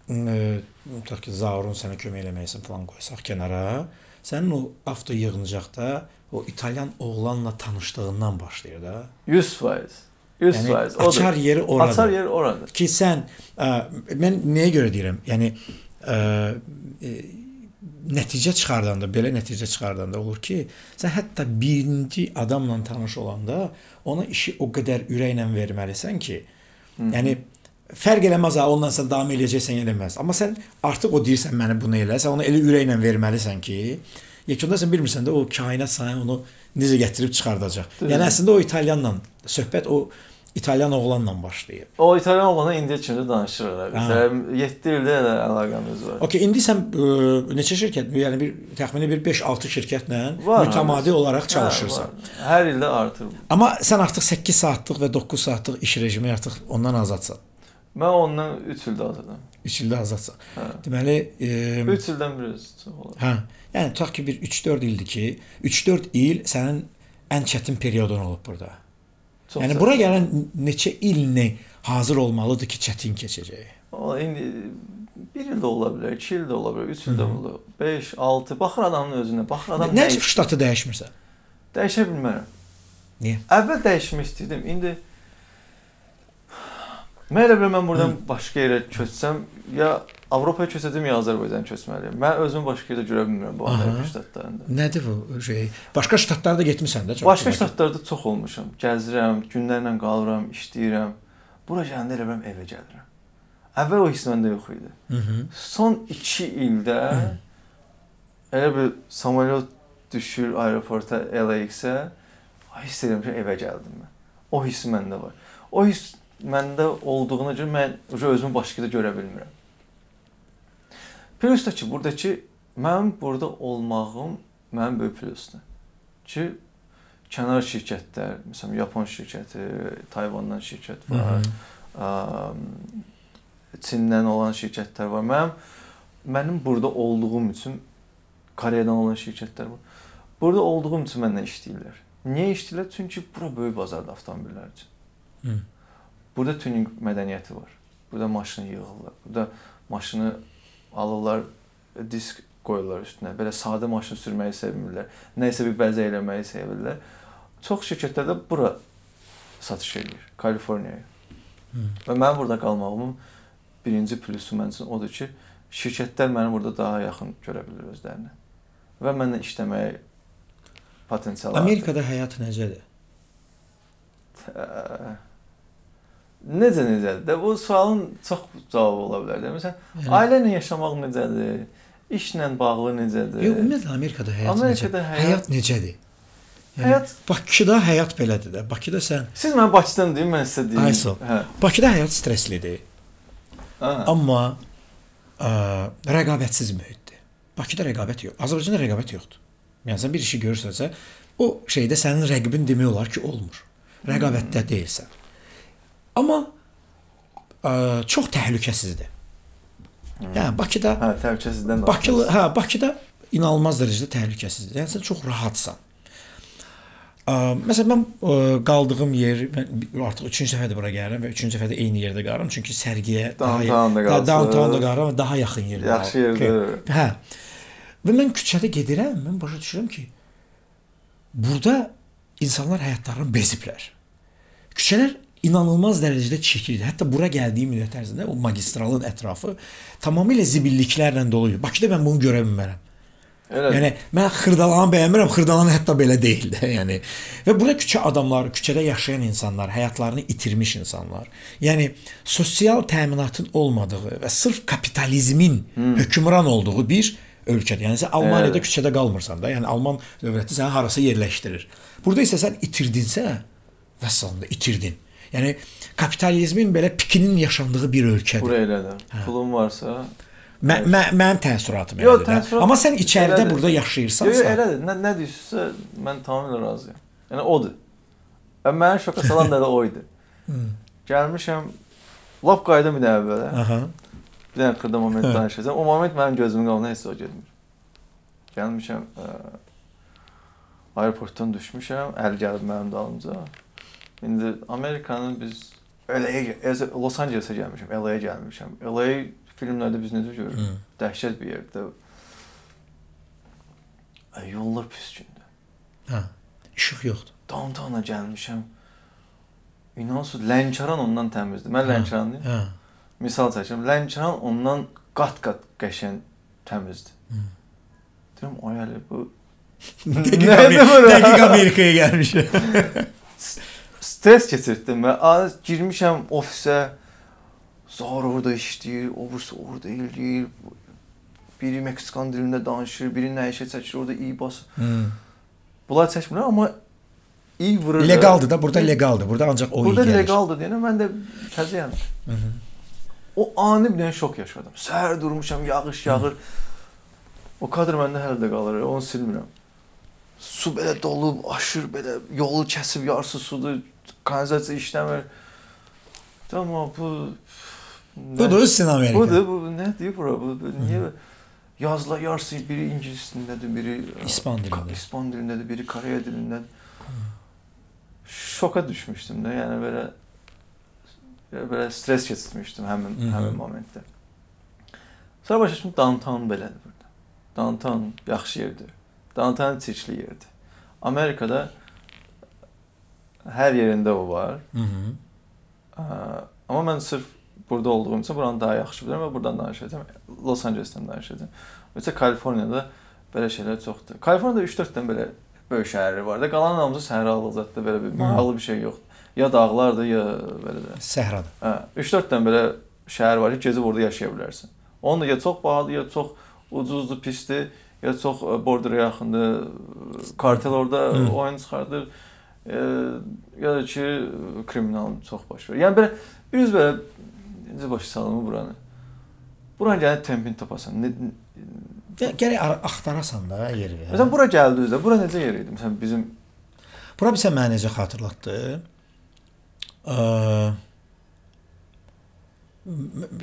e, tutaq ki, Zaurun sənə kömək eləməyisən falan qoysaq kənara. Sənin o avto yığıncaqda o İtalyan oğlanla tanışdığından başlayır da. 100%. 100%. Yəni odur. açar yeri orada. Açar yeri oradır. ki sən ə, mən nəyə görə deyirəm? Yəni ə, ə, nəticə çıxardanda, belə nəticə çıxardanda olur ki, sən hətta birinci adamla tanış olanda ona işi o qədər ürəklə verməlisən ki, Hı -hı. yəni fərq eləməz ha, ondan sən davam eləyəcəksən, eləməz. Amma sən artıq o deyirsən məni bunu elə, sən onu elə ürəklə verməlisən ki, yekunda sən bilmirsən də o kainat sənə onu necə gətirib çıxardacaq. Düzdür. Yəni əslində o İtalyanla söhbət o İtalyan oğlanla başlayıb. O İtalyan oğlanla indiyə kimi də danışırlar. Məsələn 7 ildə elə əlaqəmiz var. Okay, indi sən ə, neçə şirkət, yəni bir təxmini bir 5-6 şirkətlə var, mütəmadi hə, olaraq çalışırsan. Hə, Hər ildə artır. Amma sən artıq 8 saatlıq və 9 saatlıq iş rejimi artıq ondan azadsan. Mən ondan 3 ildə azadam. 3 ildə azadsan. Hə. Deməli, 3 ildən biraz çox olar. Hə. Yəni tutaq ki bir 3-4 ildir ki, 3-4 il sənin ən çətin periodun olub burada. Çox yəni bura gələn neçə ilni hazır olmalıdır ki, çətin keçəcək. O indi 1 il də ola bilər, 2 il də ola bilər, 3 il də ola bilər, 5, 6, baxır adamın özünə, baxır adam nə üçün ştatı dəyişmirsən? Dəyişə bilmərəm. Niyə? Əvvəl dəyişmək istəyirdim. İndi Mən elə bilirəm mən buradan Hı. başqa yerə köçsəm, ya Avropaya köçəcəm, ya Azərbaycana köçməliyəm. Mən özümü başqa yerdə görə bilmirəm bu Amerika ştatlarında. Nədir bu şey? Başqa ştatlarda getmisən də çox. Başqa ştatlarda çox olmuşam. Gəzirəm, günlərlə qalıram, işləyirəm. Bura gələndə elə bilirəm evə gəlirəm. Əvvəl o hiss məndə yox idi. Hı -hı. Son 2 ildə Hı. elə bir samolyot düşür aeroporta LAX-ə, hiss edirəm ki, evə gəldim mən. O hiss məndə var. O hiss məndə olduğuna görə mən özümü başqa da görə bilmirəm. Plus da ki, buradakı mənim burada olmağım mənim böyük plusdur. Ki kənar şirkətlər, məsələn, Yapon şirkəti, Tayvandan şirkət var. Hı -hı. Çindən olan şirkətlər var. Mənim mənim burada olduğum üçün Koreyadan olan şirkətlər var. Burada olduğum üçün məndən işləyirlər. Niyə işləyirlər? Çünki bura böyük bazardır avtomobillər üçün. Hı. Burada tuning mədəniyyəti var. Burada maşını yığırlar. Burada maşını alırlar, disk qoyurlar üstünə. Belə sadə maşın sürməyi sevmirlər. Nə isə bir bəzək eləməyi sevirlər. Çox şirkətlərdə bura satış edir, Kaliforniyaya. Və mənim burada qalmağımın birinci plusu mənim üçün odur ki, şirkətlər məni burada daha yaxın görə bilir özlərini. Və mənlə işləməyə potensial. Amerikada həyat necədir? Necə necədir? Də bu sualın çox cavabı ola bilər. Məsələn, yəni, ailə ilə yaşamaq necədir? İşlə bağlı necədir? Yox, ümumiyyətlə Amerikada həyat Amerikada necədir? Həyat, həyat necədir? Yəni, həyat Bakıda həyat belədir də. Bakıda sən Siz mən Bakıdan deyim, mən sizə deyim. Ayso. Hə. Bakıda həyat stresslidir. Hə. Amma ə, rəqabətsiz mühitdir. Bakıda rəqabət yox. Azərbaycanda rəqabət yoxdur. Yəni sən bir işi görürsənsə, o şeydə sənin rəqibin demək olar ki, olmur. Rəqabətdə hmm. deyilsən. Amma ə, çox təhlükəsizdir. Yəni Bakıda hə, təhlükəsizdən də. Bakılı, hə, Bakıda inanılmaz dərəcədə təhlükəsizdir. Yəni sən çox rahatsan. Ə, məsələn mən ə, qaldığım yer mən artıq 3-cü dəfədir bura gəlirəm və 3-cü dəfədə eyni yerdə qalıram çünki sərgiyə downtown-da qalırsınız. Downtown-da qalıram və daha yaxın yerdə. Yaxşı yerdə. Okay. Hə. Və mən küçədə gedirəm, mən başa düşürəm ki, burada insanlar həyatlarını beziblər. Küçələr inanılmaz dərəcədə çirklidir. Hətta bura gəldiyim müddət ərzində o magistralın ətrafı tamamilə zibilliklərlə doluydu. Bakıda mən bunu görə bilmərəm. Elə. Yəni mən Xırdalanı bəyənmirəm, Xırdalan hətta belə deyil də, yəni. Və burada küçə adamları, küçədə yaşayan insanlar, həyatlarını itirmiş insanlar. Yəni sosial təminatın olmadığı və sırf kapitalizmin hmm. hökmran olduğu bir ölkədir. Yəni sən Almaniyada evet. küçədə qalmırsan da, yəni Alman dövləti səni harasa yerləşdirir. Burada isə sən itirdinsə, vəssalında itirdin. Yəni kapitalizmin belə pikinin yaşandığı bir ölkədir. Bura elədir. Hə. Pulun varsa Mən mə, mənim təəssüratım elədir. Yox, təəssürat Amma sən içəridə elədir. burada yaşayırsansa. Yox, elədir. Nə nə deyirsə mən tamamilə razıyam. Yəni odur. Və məni şoka salan da o idi. Gəlmişəm lap qayıdım bir əvvələ. Aha. Bir dənə xırda moment danışacağam. O moment mənim gözümün qabağına heç o getmir. Gəlmişəm ə, aeroportdan düşmüşəm, əl gəlib mənim dalımca. İndi Amerikanın biz LA-yə, Los Angeles-ə gəlmişəm, LA-yə gəlmişəm. LA filmlərdə biz necə görürük? Dəhşət bir yerdir. Ay, yollar pis gündür. Hə. İşıq yoxdur. Downtown-a gəlmişəm. İnansız Lənkəran ondan təmizdir. Mən Lənkəranlıyam. Hə. Misal çəkirəm, Lənkəran ondan qat-qat qəşəng təmizdir. Hı. Dedim ay hələ bu dəqiq Amerikaya gəlmişəm. stres keçirtdim və az girmişəm ofisə. Zara orada işləyir, o birisi orada eləyir. Biri Meksikan dilində danışır, biri nə işə çəkir, orada iyi bas. Hmm. Bunlar çəkmirlər, amma iyi vurur. Legaldır da, burada legaldır. Burada ancaq o iyi Burada gəlir. legaldır deyənə mən də təzəyəm. O ani bir dənə şok yaşadım. Səhər durmuşam, yağış yağır. O kadr məndə hələ də qalır, onu silmirəm. Su belə dolub, aşır belə, yolu kəsib yarsız sudur, kanalizasiya işləmir. Tamam bu Budur sizin Amerika. Budur, bu nədir bura? Bu, bu niyə yazılar yarısı biri ingilis dilindədir, biri İspan dilində. İspan dilindədir, biri Koreya dilindədir. Şoka düşmüşdüm də, yəni belə belə stres keçirmişdim həmin Hı -hı. həmin momentdə. Sonra başa düşdüm downtown belədir burada. Downtown yaxşı yerdir. Downtown çirkli yerdir. Amerikada hər yerində o var. Ə, Amma mən sırf burada olduğum üçün buranı daha yaxşı bilirəm və buradan danışacağam. Los Angelesdən danışacağam. Ümumiyyətlə Kaliforniyada belə şeylər çoxdur. Kaliforniyada 3-4 dənə belə böyük şəhərlər var da. Qalan hamısı səhralı zətdə belə bir maraqlı bir şey yoxdur. Ya dağlardır, ya belə də. Səhrada. Hə, 3-4 dənə belə şəhər var ki, gecə orada yaşaya bilərsən. Onun da ya çox bahalı, ya çox ucuzdur, pisdir, ya çox ə, borderə yaxındır. Kartel orada Hı. oyun çıxardır. Ya da ki ə, kriminal çox baş verir. Yəni belə biz belə necə başa salımı buranı. Buranı gəlib tempini tapasan. Ne, Gərək ara- axtarasan da yeri. hə? Məsələn bura gəldinizdə, bura necə yer idi? Məsələn bizim Bura bizə mənə necə xatırlatdı? Eee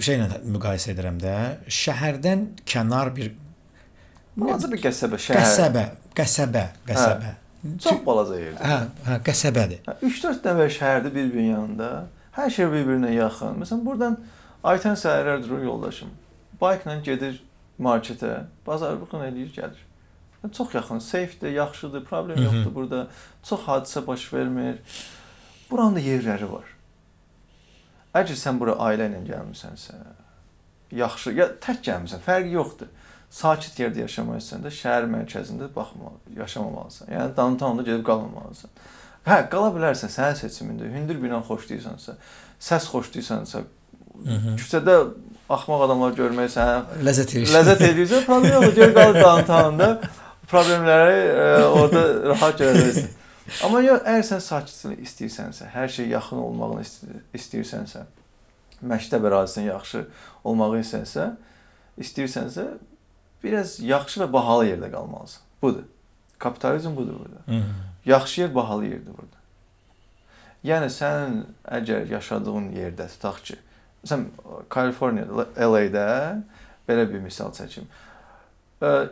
şeylə müqayisə edirəm də, şəhərdən kənar bir balaca bir qəsəbə, şəhər. qəsəbə, qəsəbə, qəsəbə. Çox balaca yerdir. Hə, hə, qəsəbədir. 3-4 dənə belə şəhərdə bir-birinin yanında. Hər şey bir-birinə yaxın. Məsələn, buradan Aytən səhərlər durur yoldaşım. Baykla gedir marketə, bazarlığını eləyir, gəlir. Yəni, Çox yaxın, safedir, yaxşıdır, problem Mhm. yoxdur burada. Çox hadisə baş vermir. Buranın da yerləri var. Əgər sən bura ailə ilə gəlmisənsə, yaxşı, ya tək gəlmisən, fərqi yoxdur. Sakit yerdə yaşamaq istəyəndə şəhər mərkəzində baxmalı, yaşamamalısan. Yəni downtownda gedib qalmamalısan. Hə, qala bilərsən sənin seçimində. Hündür bina xoşlayırsansa, səs xoşlayırsansa, Mhm. küçədə axmaq adamlar görmək sənə Ləzzət edirsən. ləzzət edirsən, problem yoxdur. Gəl qal downtownda. Problemləri e, orada rahat görəcəksən. Amma yox, əgər sən sakitlik istəyirsənsə, hər şey yaxın olmağını ist- istəyirsənsə, məktəb ərazisin yaxşı olmağı istəyirsən, istəyirsənsə, biraz yaxşı və bahalı yerdə qalmalısan. Budur. Kapitalizm budur burada. Mhm. Yaxşı yer bahalı yerdir burada. Yəni sənin əgər yaşadığın yerdə tutaq ki, məsələn Kaliforniyada, LA-də belə bir misal çəkim.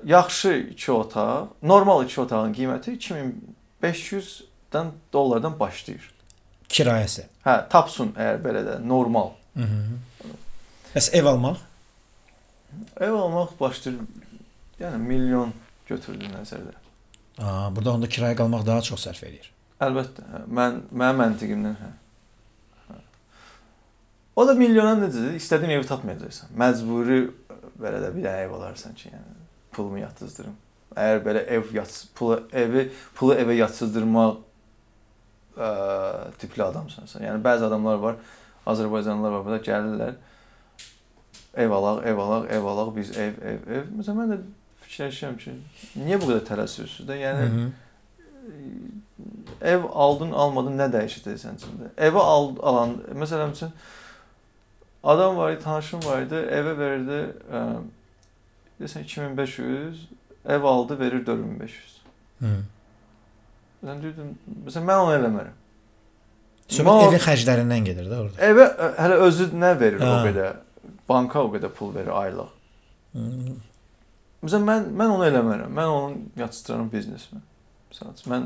Yaxşı 2 otaq, normal 2 otağın qiyməti 2500-dən dollardan başlayır. Kirayəsi. Hə, tapsın əgər belə də normal. Mhm. Bəs ev almaq? Ev almaq başlayır yəni milyon götürdü nəzərdə. Aa, burada onda kirayə qalmaq daha çox sərf eləyir. Əlbəttə. hə. Mən mənim məntiqimdən hə. Hə. O da milyona necədir? İstədiyin evi tapmayacaqsan. Məcburi belə də bir dənə ev alarsan ki, yəni pulumu yatızdırım. Əgər belə ev yat pulu evi pulu evə yatızdırmaq ə, tipli adamsansa. Yəni bəzi adamlar var, Azərbaycanlılar var burada gəlirlər. Ev alaq, ev alaq, ev alaq, biz ev, ev, ev. Məsələn mən də fikirləşirəm ki, niyə bu qədər tələsirsiniz də? Yəni Mhm. ev aldın, almadın nə dəyişəcək sənin üçün? Evi al, alan, məsələn üçün adam var idi, tanışım var idi, evə verirdi ə, desən 2500, ev aldı, verir 4500. Mhm. Mən deyirdim, məsələn mən onu eləmərəm. Söhbət evin xərclərindən gedir də orada. Evə hələ özü nə verir o Hə. qədər? Banka o qədər pul verir aylıq. Mhm. Məsələn mən mən onu eləmərəm. Mən onu yatırdıram biznesimə. Məsələn mən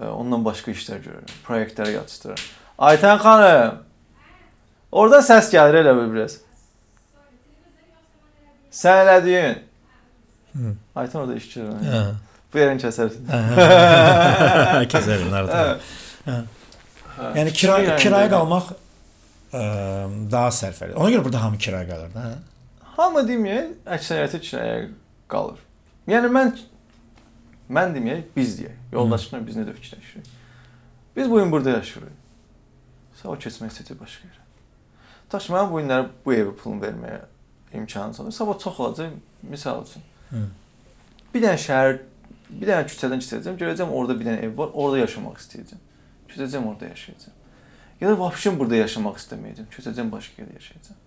ə, ondan başqa işlər görürəm. Layihələrə yatırdıram. Aytən xanım. Oradan səs gəlir elə bir biraz. Sən elədiyin. Hı. Aytən orada iş görür. Hə. Bu yerini kəsərsən. Kəsərin arada. Hə. Yəni kira kirayə belə. qalmaq daha sərfəli. Ona görə burada hamı kirayə qalır da. hə? Hamı deməyək, əksəriyyəti kirayə qalır. Yəni mən mən deməyək, biz deyək. Yoldaşımla biz necə fikirləşirik? Biz bu gün burada yaşayırıq. O keçmək istəyir başqa yerə. Daş mən bu günləri bu evə pulunu verməyə imkanı var. Sabah çox olacaq, misal üçün. Hı. Bir dənə şəhər, bir dənə küçədən keçəcəm, görəcəm orada bir dənə ev var, orada yaşamaq istəyəcəm. Köçəcəm orada yaşayacağam. Ya da vəbşin burada yaşamaq istəməyəcəm, köçəcəm başqa yerdə yaşayacağam.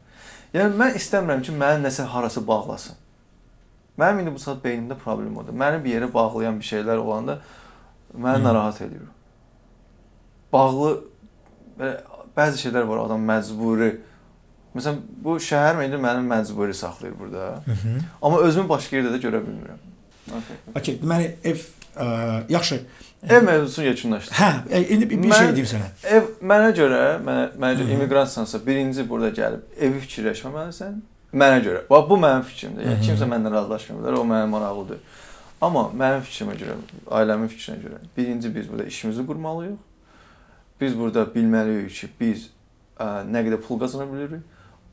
Yəni mən istəmirəm ki, məni nəsə harası bağlasın. Mənim indi bu saat beynimdə problem odur. Məni bir yerə bağlayan bir şeylər olanda məni narahat edir. Bağlı belə bəzi şeylər var, adam məcburi. Məsələn, bu şəhər məni məni məcburi saxlayır burada. Hı -hı. Amma özümü başqa yerdə də görə bilmirəm. Okay. Okay, deməli ev ə, yaxşı. Ev mövzusunu yekunlaşdır. Hə, e, indi bir, Mən- şey deyim sənə. Ev mənə görə, mənə -hı. immiqrantsansa, birinci burada gəlib evi fikirləşməməlisən. Mənə görə. Bax bu mənim fikrimdir. Yəni kimsə məndən razılaşmır bilər, o mənə maraqlıdır. Amma mənim fikrimə görə, ailəmin fikrinə görə, birinci biz burada işimizi qurmalıyıq. Biz burada bilməliyik ki, biz ə, nə qədər pul qazana bilirik.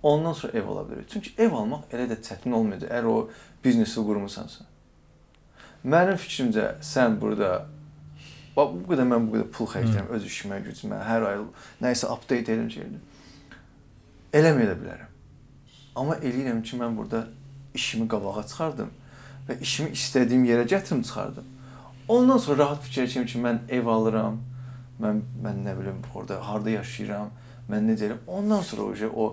Ondan sonra ev ala bilirik. Çünki ev almaq elə də çətin olmayacaq əgər o biznesi qurmusansa. Mənim fikrimcə sən burada bax bu qədər mən bu qədər pul xərcləyirəm öz işimə, gücümə, hər ay nəyisə update edirəm şeydir. Eləməyə də bilərəm. Amma eləyirəm ki, mən burada işimi qabağa çıxardım və işimi istədiyim yerə gətirim çıxardım. Ondan sonra rahat fikirləşirəm ki, mən ev alıram. Mən mən nə bilim orada harda yaşayıram, mən necə edirəm. Ondan sonra o şey o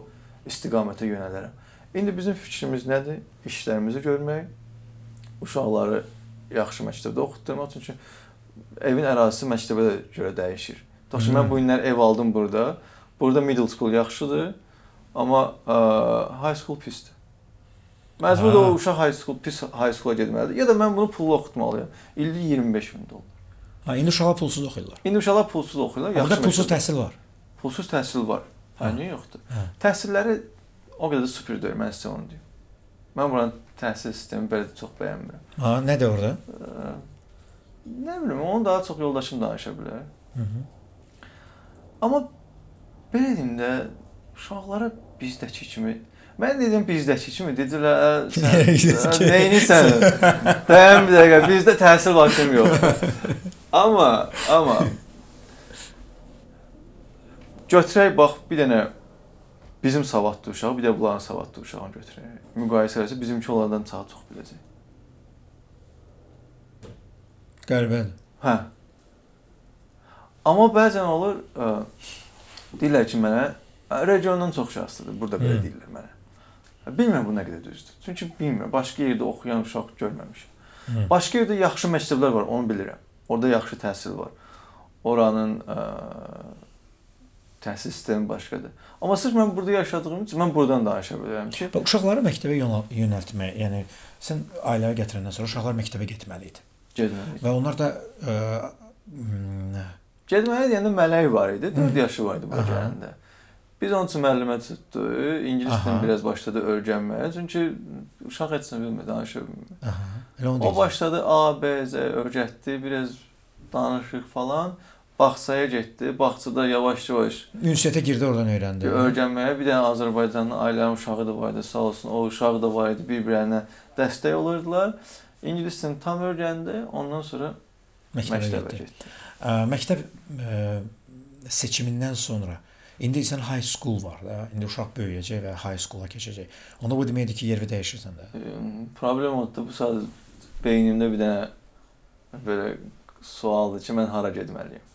istiqamətə yönələrəm. İndi bizim fikrimiz nədir? İşlərimizi görmək, uşaqları yaxşı məktəbdə oxutdurmaq çünki evin ərazisi məktəbə görə dəyişir. Daşı Hmm. mən bu günlər ev aldım burada. Burada middle school yaxşıdır, amma ə, high school pisdir. Məcbur o uşaq high school pis high school-a getməlidir. Ya da mən bunu pulla oxutmalıyam. İldə 25 min dollar. Ha, indi uşaqlar pulsuz oxuyurlar. İndi uşaqlar pulsuz oxuyurlar. Burada pulsuz təhsil var. pulsuz təhsil var. Hə, niyə yoxdur? Hə. Təhsilləri o qədər də super deyil, mən sizə onu deyim. Mən buranın təhsil sistemini belə çox bəyənmirəm. Ha, nədir orada? Ə, Nə bilim, onu daha çox yoldaşım danışa bilər. Hı -hı. Amma belə deyim də uşaqlara bizdəki kimi Mən dedim bizdəki kimi dedilər, "Ə, sən nəyinsən? Dayan bir dəqiqə, bizdə təhsil vaxtım yox. amma amma götürək bax bir dənə bizim savadlı uşaq, bir də bunların savadlı uşağını götürək. Müqayisə etsək bizimki onlardan daha çox biləcək. Qəribədir. Hə. Amma bəzən olur, ə, deyirlər ki, mənə regiondan çox şanslıdır. Burada belə Hı. deyirlər mənə. Bilmirəm bu nə qədər düzdür. Çünki bilmirəm, başqa yerdə oxuyan uşaq görməmişəm. Hı. Başqa yerdə yaxşı məktəblər var, onu bilirəm. Orada yaxşı təhsil var. Oranın ə, təhsil sistemi başqadır. Amma sırf mən burada yaşadığım üçün mən buradan danışa bilərəm ki, Bax uşaqları məktəbə yönəl- yönəltmək, yəni sən ailəyə gətirəndən sonra uşaqlar məktəbə getməli idi. Getməliyik. Və onlar da ə, m, Getməyə deyəndə mələk var idi. 4 Hı. yaşı var idi Aha. gələndə. Biz onun üçün müəllimə tutdu. İngilis dilini biraz başladı öyrənməyə. Çünki uşaq heç nə bilmir, danışa bilmir. aha, elə onu O deyəcəm. başladı A, B, Z öyrətdi, biraz danışıq falan. Bağçaya getdi. Bağçada yavaş-yavaş Ünsiyyətə girdi, oradan öyrəndi. öyrənməyə bir dənə Azərbaycanlı ailənin uşağı da var idi, sağ olsun. O uşaq da var idi, bir-birinə dəstək olurdular. İngilis dilini tam öyrəndi. Ondan sonra məktəbə məktəbə getdi. getdi. Məktəb ə, seçimindən sonra indi sən high school var da. İndi uşaq böyüyəcək və high school-a keçəcək. Onda bu deməkdir ki, yeri dəyişirsən də. Problem oldu. Bu saat beynimdə bir dənə belə sualdır ki, mən hara getməliyəm?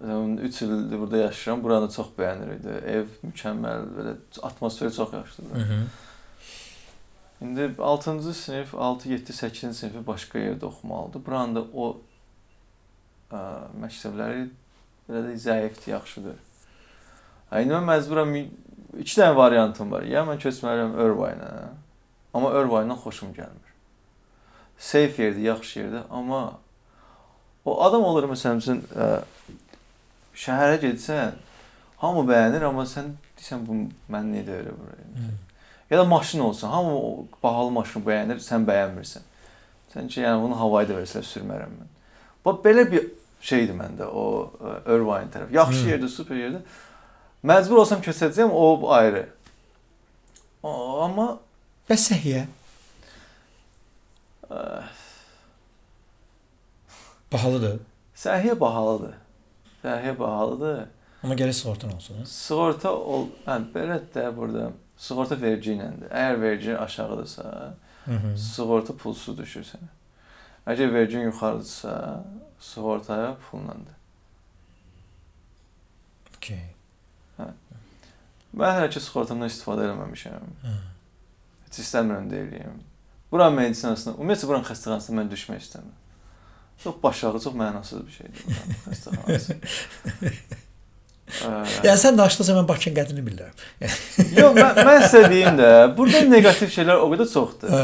3 ildir burada yaşayıram. Buranı çox bəyənirdim. Ev mükəmməl, belə atmosferi çox yaxşıdır. hı. İndi 6-cı sinif, 6, 7, 8-ci sinifi başqa yerdə oxumalıdır. Buranın da o ə, məktəbləri belə də zəifdir, yaxşıdır. Mən məcburam 2 dənə variantım var. Ya mən köçməliyəm Irvine-ə. Amma Irvine-dan xoşum gəlmir. Safe yerdir, yaxşı yerdir, amma o adam olur məsələn üçün şəhərə getsən, hamı bəyənir, amma sən deyirsən bu mən niyə də elə buraya. Ya da maşın olsun, hamı o bahalı maşını bəyənir, sən bəyənmirsən. Sən ki, yəni bunu havayı da versələr sürmərəm mən. Bax belə bir şeydir məndə o Irvine tərəf. Yaxşı Hmm. yerdə, super yerdə. Məcbur olsam köçəcəyəm, o ayrı. O, amma Bəs səhiyyə? Bahalıdır. Səhiyyə bahalıdır. Səhiyyə bahalıdır. Amma gərək sığortan olsun. hə? Sığorta ol, hə belə də burada sığorta vergi iləndir. Əgər vergi aşağıdırsa, Hı -hı. sığorta pulsuz düşür sənə. Əgər vergin yuxarıdırsa, sığortaya pullandır. Okay. Mən hələ ki sığortamdan istifadə eləməmişəm. Hə. Heç istəmirəm deyirəm. Buranın medisinasına, ümumiyyətlə buranın xəstəxanasına mən düşmək istəmirəm. Çox başarılı, çox mənasız bir şeydir xəstəxanası. Yəni sən danışdınsa mən Bakının qədrini bilirəm. Yox, mən, mən sizə deyim də, burada neqativ şeylər o qədər çoxdur. Hə.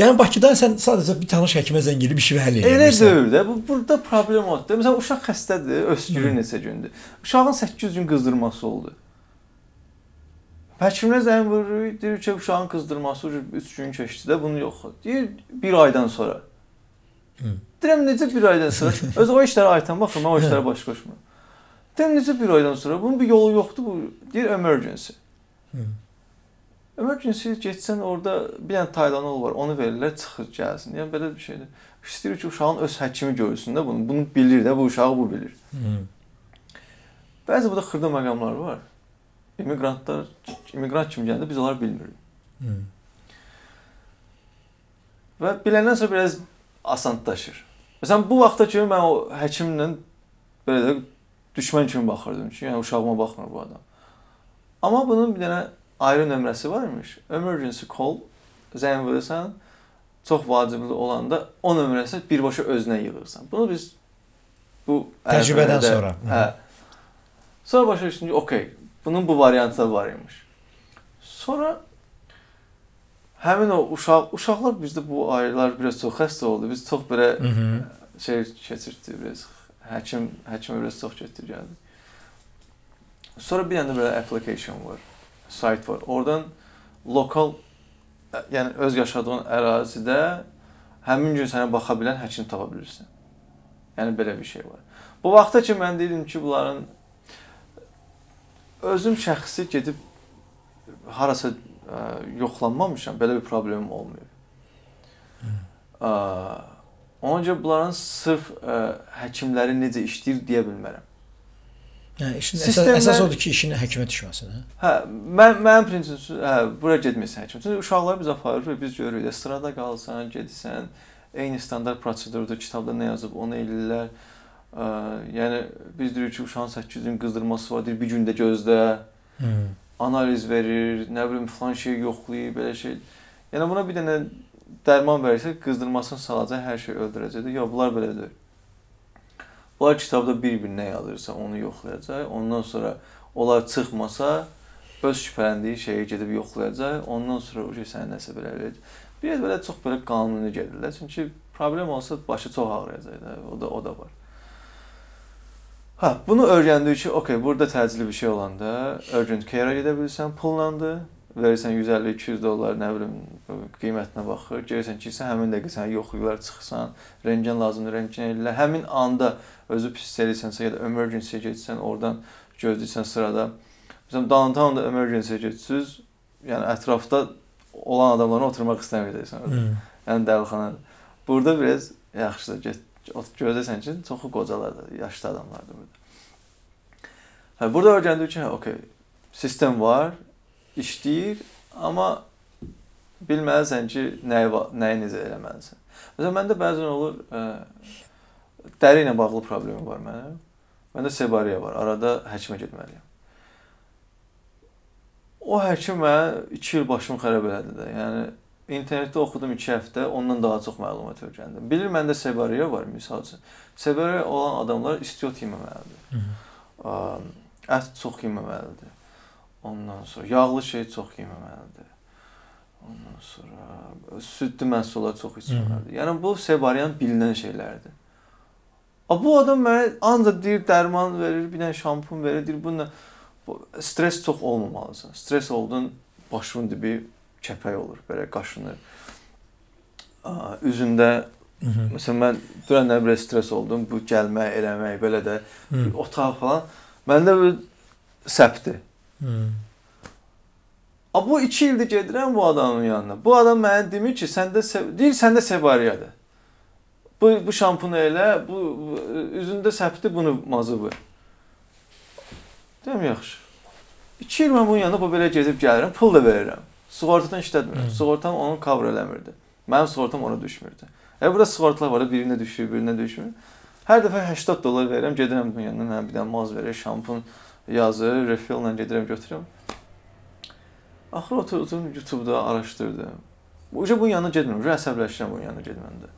Yəni Bakıda sən sadəcə bir tanış həkimə zəng edib işi həll edə Elə deyil də. Bu burada problem odur. Məsələn, uşaq xəstədir, öskürür neçə gündür. Uşağın 8 gün qızdırması oldu. Həkimlər zəng vurur, deyir ki, uşağın qızdırması 3 gün keçdi də, bunu yox. Deyir 1 aydan sonra. Hı. Deyirəm necə 1 aydan sonra? Öz o işlərə aytan baxır, mən o işlərə baş qoşmuram. Necə 1 aydan sonra? Bunun bir yolu yoxdur bu. Deyir emergency. Hı. Emergency getsən orada bir dənə Taylanol var, onu verirlər, çıxır gəlsin. Yəni belə bir şeydir. İstəyir ki, uşağın öz həkimi görsün də bunu. Bunu bilir də, bu uşağı bu bilir. Hı. Bəzi burada xırda məqamlar var. İmmiqrantlar, immiqrant kimi gələndə biz onları bilmirik. Hı. Və biləndən sonra biraz asanlaşır. Məsələn, bu vaxta kimi mən o həkimlə belə də düşmən kimi baxırdım ki, yəni uşağıma baxmır bu adam. Amma bunun bir dənə ayrı nömrəsi varmış. Emergency call zəng vurursan, çox vacibli olanda o nömrəsini birbaşa özünə yığırsan. Bunu biz bu Təcrübədən ərəfələrdə- sonra. Hə. Sonra başa düşdüm ki, okey, bunun bu variantı da var imiş. Sonra həmin o uşaq uşaqlar bizdə bu aylar biraz çox xəstə oldu. Biz çox belə Hı -hı. şey keçirdi biraz. Həkim həkimə biraz çox getdi gəldi. Sonra bir dənə də belə application var. Site var. Oradan lokal yəni öz yaşadığın ərazidə həmin gün sənə baxa bilən həkim tapa bilirsən. Yəni belə bir şey var. Bu vaxta ki mən deyirdim ki, bunların özüm şəxsi gedib harasa ə, yoxlanmamışam, belə bir problemim olmayıb. Ə, Ona görə bunların sırf ə, həkimləri necə işləyir deyə bilmərəm. Hə, işin Sistemlər- əsas, əsas odur ki, işin həkimə düşməsin, hə? Hə, mən mənim prinsipim hə, bura getmirsən həkim. Çünki uşaqlar biz aparırıq, biz görürük də sırada qalsan, gedirsən, eyni standart prosedurdur, kitabda nə yazıb, onu eləyirlər. Ə, yəni biz deyirik ki, uşağın 8 gün qızdırması var, deyir bir gündə gözlə, Hı. analiz verir, nə bilim falan şey yoxlayır, belə şey. Yəni buna bir dənə dərman verirsə, qızdırmasını salacaq, hər şey öldürəcəkdir. Yox, bunlar belə deyil. Bunlar kitabda bir-bir nə yazırsa, onu yoxlayacaq. Ondan sonra onlar çıxmasa, öz şübhələndiyi şeyi gedib yoxlayacaq. Ondan sonra o şey sənə nəsə belə eləyəcək. Biraz belə çox belə qanuni gedirlər. Çünki problem olsa başı çox ağrıyacaq da. O da o da var. Hə, bunu öyrəndik ki, okey, burada təcili bir şey olanda urgent care-ə gedə bilirsən, pullandı. Verirsən 150-200 dollar, nə bilim, qiymətinə baxır. Görürsən ki, sən həmin dəqiqə səni yoxlayırlar, çıxsan, rentgen lazımdır, rentgen eləyirlər. Həmin anda özü pis hiss edirsənsə ya da emergency-yə getsən, oradan gözləyirsən sırada. Məsələn, downtown-da emergency-yə getsiniz, yəni ətrafda olan adamların oturmaq istəməyəcəksən. Hı. Yəni dəlixanadır. Burada biraz yaxşıdır. Get gözləsən ki, çoxu qocalardır, yaşlı adamlardır burada. Hə, burada öyrəndik ki, hə, okey, sistem var, işləyir, amma bilməlisən ki, nəyi nəyi necə eləməlisən. Məsələn, məndə bəzən olur, ə, dəri ilə bağlı problemim var mənim. Məndə sebariya var. Arada həkimə getməliyəm. O həkim mənə 2 il başımı xarab elədi də. Yəni internetdə oxudum 2 həftə, ondan daha çox məlumat öyrəndim. Bilir məndə sebariya var misal üçün. Sebariya olan adamlar istiot yeməməlidir. Ət çox yeməməlidir. Ondan sonra yağlı şey çox yeməməlidir. Ondan sonra südlü məhsullar çox içməməlidir. Yəni bu sebariyanın bilinən şeylərdir. A bu adam mənə ancaq deyir dərman verir, bir dənə şampun verir, deyir bununla bu stres çox olmamalısan. Stres oldun, başının dibi kəpək olur, belə qaşınır. Üzündə məsələn mən dünən bir stres oldum, bu gəlmək, eləmək, belə də Hı. otaq falan. Məndə bir səpdir. Hı. A bu 2 ildir gedirəm bu adamın yanına. Bu adam mənə demir ki, səndə deyir səndə sevariyadır. Bu bu şampunu elə, bu, bu üzündə səpdi bunu mazıbı. Deyim yaxşı. 2 il mən bunun yanında bu belə gezib gəlirəm, pul da verirəm. Sığortadan işlətmirəm. Hı. Sığortam onu cover eləmirdi. Mənim sığortam ona düşmürdü. E burada sığortalar var, birinə düşür, birinə düşmür. Hər dəfə 80 dollar verirəm, gedirəm bunun yanına, mənə bir dənə maz verir, şampun yazır, refilllə gedirəm götürürəm. Axır otur, oturdum YouTube-da araşdırdım. Uca bunun yanına getmirəm, uca əsəbləşirəm bunun yanına getməndə.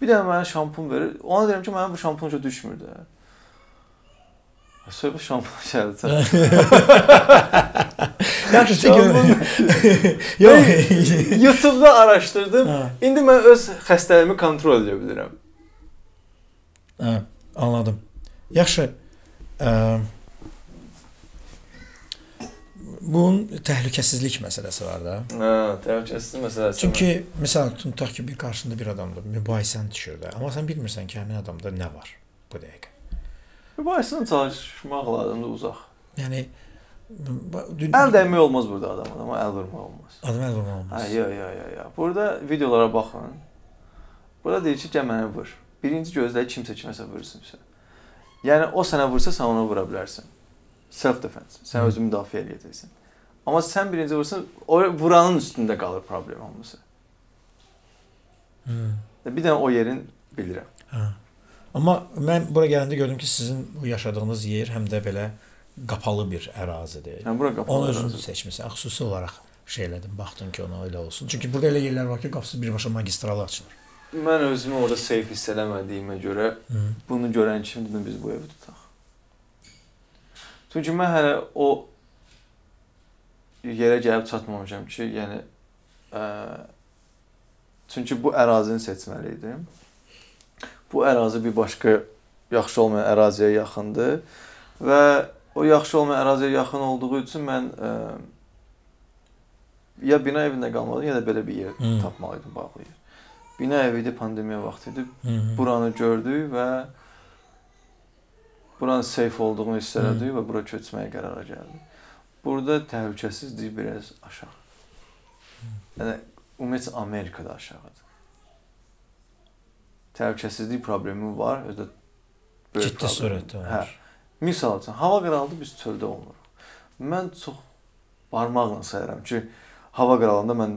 Bir dənə mənə şampun verir. Ona deyirəm ki, mənə bu şampun uca düşmür də. Bu şampun gəldi. Yaxşı, Şampun- Yox. YouTube-da araşdırdım. Ha, İndi mən öz xəstəliyimi kontrol edə bilirəm. ha, anladım. Yaxşı. Ə, bunun təhlükəsizlik məsələsi var da. Hə, təhlükəsizlik məsələsi. Çünki məsəl tutaq ki, bir qarşında bir adamdır, mübahisən düşür də, amma sən bilmirsən ki, həmin adamda nə var bu dəqiqə. mübahisəni çalışmaq lazımdır uzaq. Yəni Əl dəymək olmaz burada adamın, amma əl vurmaq olmaz. adam əl vurmaq olmaz. Ha, yo, yo, yo, yo. Burada videolara baxın. Burada deyir ki, gəl mənə vur. Birinci gözlə kimsə kiməsə vursun sən. Yəni o sənə vursa sən ona vura bilərsən. Self defense. Sən Hı. özünü müdafiə edəcəksən. Amma sən birinci vursan, o vuranın üstündə qalır problem hamısı. Hı. Bir dənə o yerin bilirəm. Hə. Amma mən bura gələndə gördüm ki, sizin yaşadığınız yer həm də belə qapalı bir ərazidir. Yəni bura Onu qapalı. özün ərazi. seçmisən. Xüsusi olaraq şey elədim, baxdın ki, ona elə olsun. Çünki burada elə yerlər var ki, qapısı birbaşa magistral açılır. Mən özümü orada safe hiss eləmədiyimə görə Hı. bunu görən kimi dedim biz bu evi tutaq. Çünki mən hələ o yerə gəlib çatmamışam ki, yəni ə, çünki bu ərazini seçməli idim. Bu ərazi bir başqa yaxşı olmayan əraziyə yaxındır və o yaxşı olmayan əraziyə yaxın olduğu üçün mən ə, ya bina evində qalmalıydım, ya da belə bir yer Hı. tapmalıydım bağlı yer. Bina evi idi, pandemiya vaxtı idi. -hı. Buranı gördük və buranın safe olduğunu hiss elədik və bura köçməyə qərara gəldik. Burada təhlükəsizlik biraz aşağı. Yəni ümumiyyətlə Amerikada aşağıdır. Təhlükəsizlik problemi var, özdə böyük Ciddi problem. surətdə Hə. var. Misal üçün hava qaraldı biz çöldə olmuruq. Mən çox barmaqla sayıram ki, hava qaralanda mən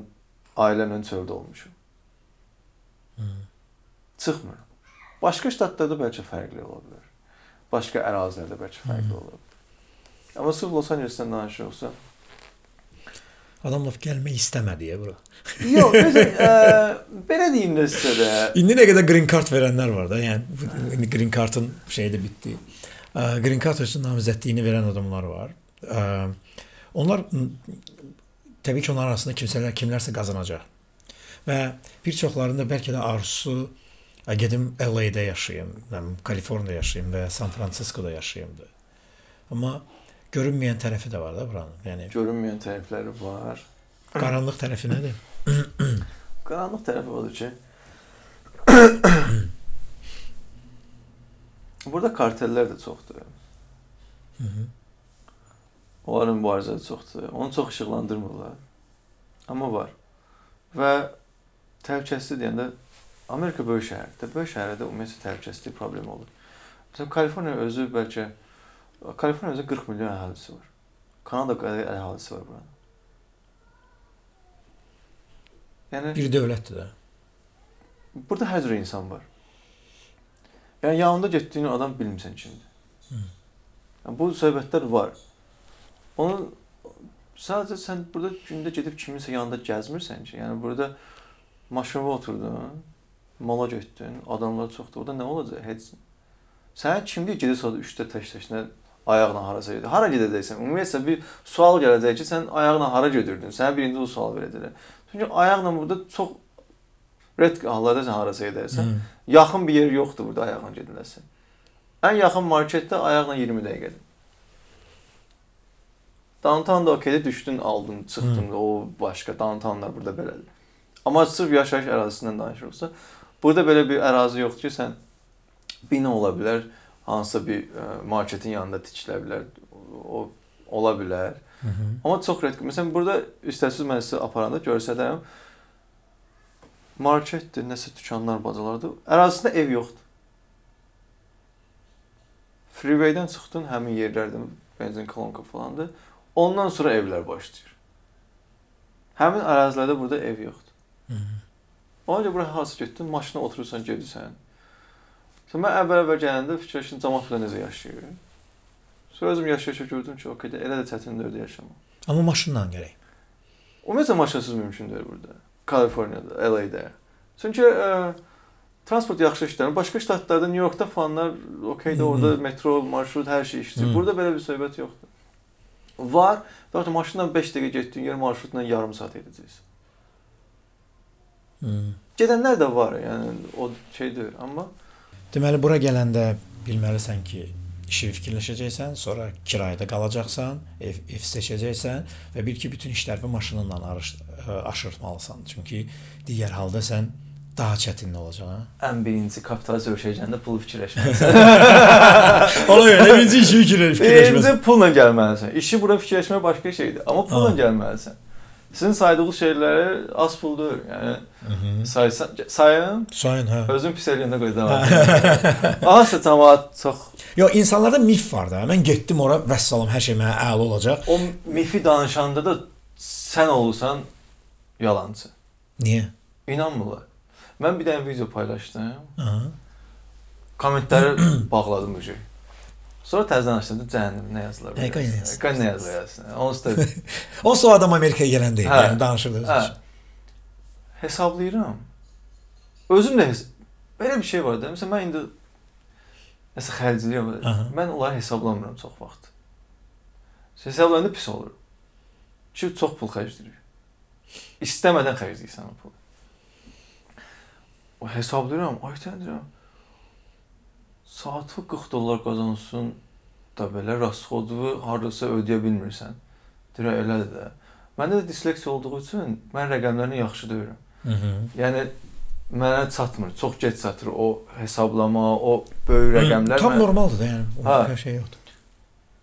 ailəmlə çöldə olmuşam. Hı. Çıxmır. Başqa ştatlarda bəlkə fərqli ola bilər. Başqa ərazilərdə bəlkə fərqli Hı. ola bilər. Amma sırf Los Angelesdən danışırıqsa, Adam laf gəlmək istəmədi ya bura. yox, necə, ə, belə deyim də sizə də. İndi nə qədər green card verənlər var da, yəni indi green cardın şeyi də bitdi. Ə, Green card üçün namizədliyini verən adamlar var. Ə, Onlar təbii ki, onların arasında kimsələr kimlərsə qazanacaq. Və bir çoxlarında bəlkə də arzusu gedim LA-də yaşayım, Kaliforniyada yaşayım və ya San Fransiskoda yaşayımdı. Amma görünməyən tərəfi də var da buranın. Yəni Görünməyən tərəfləri var. qaranlıq tərəfi nədir? Qaranlıq tərəfi odur ki, Burada kartellər də çoxdur. Hı -hı. Onların mübarizəsi çoxdur. Onu çox işıqlandırmırlar. Amma var. Və təhlükəsizlik deyəndə Amerika böyük şəhərdir. Böyük şəhərdə ümumiyyətlə təhlükəsizlik problemi olur. Məsələn, Kaliforniya özü bəlkə Kaliforniya özü 40 milyon əhalisi var. Kanada qədər əhalisi var buranın. Yəni Bir dövlətdir də. burada hər cür insan var. Yəni yanında getdiyin adam bilmirsən kimdir. Hı. Yəni, bu söhbətlər var. Onun sadəcə sən burada gündə gedib kiminsə yanında gəzmirsən ki, yəni burada maşına oturdun, mala getdin, adamlar çoxdur. Orada nə olacaq? Heç. Sən kimdir gedirsən 3-də tək-təklə ayaqla harasa gedir. Hara gedəcəksən? Ümumiyyətlə bir sual gələcək ki, sən ayaqla hara gedirdin? Sənə birinci o sual verəcəklər. Çünki ayaqla burada çox red hallarda sən harasa gedərsən. Hı. Yaxın bir yer yoxdur burada ayaqla gediləsən. Ən yaxın marketdə ayaqla 20 dəqiqədir. Downtown da okeydir, düşdün, aldın, çıxdın, o başqa downtownlar burada belədir. Amma sırf yaşayış ərazisindən danışırıqsa, burada belə bir ərazi yoxdur ki, sən bina ola bilər, hansısa bir ə, marketin yanında tikilə bilər, o ola bilər. Amma çox redki. Məsələn, burada istəsiz mən sizə aparanda görsədərəm. Marketdir, nəsə dükanlar, bazalardır. Ərazisində ev yoxdur. Freeway-dən çıxdın, həmin yerlərdə benzin kolonka falandır. Ondan sonra evlər başlayır. Həmin ərazilərdə burada ev yoxdur. Ona görə bura harasa getdin, maşına oturursan, gedirsən. Sən mən əvvəl-əvvəl gələndə fikirləşdim cəmaət burada necə yaşayır. Sonra özüm yaşayışa gördüm ki, okey, elə də çətindir orada yaşamaq. Amma maşınla gərək. Ümumiyyətlə maşınsız mümkün deyil burada. Kaliforniyada, LA-də. Çünki ə, transport yaxşı işləyir. Başqa ştatlarda, New Yorkda falanlar okeydir, orada metro, marşrut hər şey işləyir. Burada belə bir söhbət yoxdur. Var, doğrudan maşınla 5 dəqiqə getdiyin yer marşrutla yarım saat edəcəksən. Hmm. Gedənlər də var, yəni o şey deyil, amma Deməli bura gələndə bilməlisən ki, işi fikirləşəcəksən, sonra kirayədə qalacaqsan, ev, ev seçəcəksən və bil ki, bütün işləri maşınınla arış, ə, aşırtmalısan. Çünki digər halda sən daha çətin olacaq, hə? ən birinci kapital söhüşəcəndə pul fikirləşməlisən. Ona görə birinci işi fikirləşməlisən. Birinci pulla gəlməlisən. İşi bura fikirləşmək başqa şeydir, amma pulla Ha. gəlməlisən. Sizin saydığınız şeyləri az puldur. Yəni saysan sayın Sayın, hə. özün pis eləyəndə qoyacaq. Azsa cəmaət çox Yox, insanlarda mif var da. Mən getdim ora, vəssalam, hər şey mənə əla olacaq. o mifi danışanda da sən olursan yalançı. Niyə? İnanmırlar. Mən bir dənə video paylaşdım. Aha. Kommentləri bağladım bu şey. Sonra təzədən açdım, cəhənnəm nə yazdılar. Hə, qoy nə yazsın. Qoy nə yazsın. Onsuz da O o adam Amerikaya gələndə idi, Hə. yəni danışırdı. Hə. Hesablayıram. Özüm də hes belə bir şey var da. Məsələn mən indi nəsə xərcləyirəm. Mən onları hesablamıram çox vaxt. Hesablayanda pis olur. Çünki çox pul xərcləyirik. İstəmədən xərcləyirsən o pulu. O hesablayıram, ay təndirəm. Saatı 40 dollar qazansın da belə rasxodu hardasa ödəyə bilmirsən. Deyirəm elədir də. Məndə də disleksiya olduğu üçün mən rəqəmlərini yaxşı deyirəm. Yəni mənə çatmır, çox gec çatır o hesablama, o böyük rəqəmlər. Tam mən, normaldır da, yəni. Hə. Hər şey yoxdur.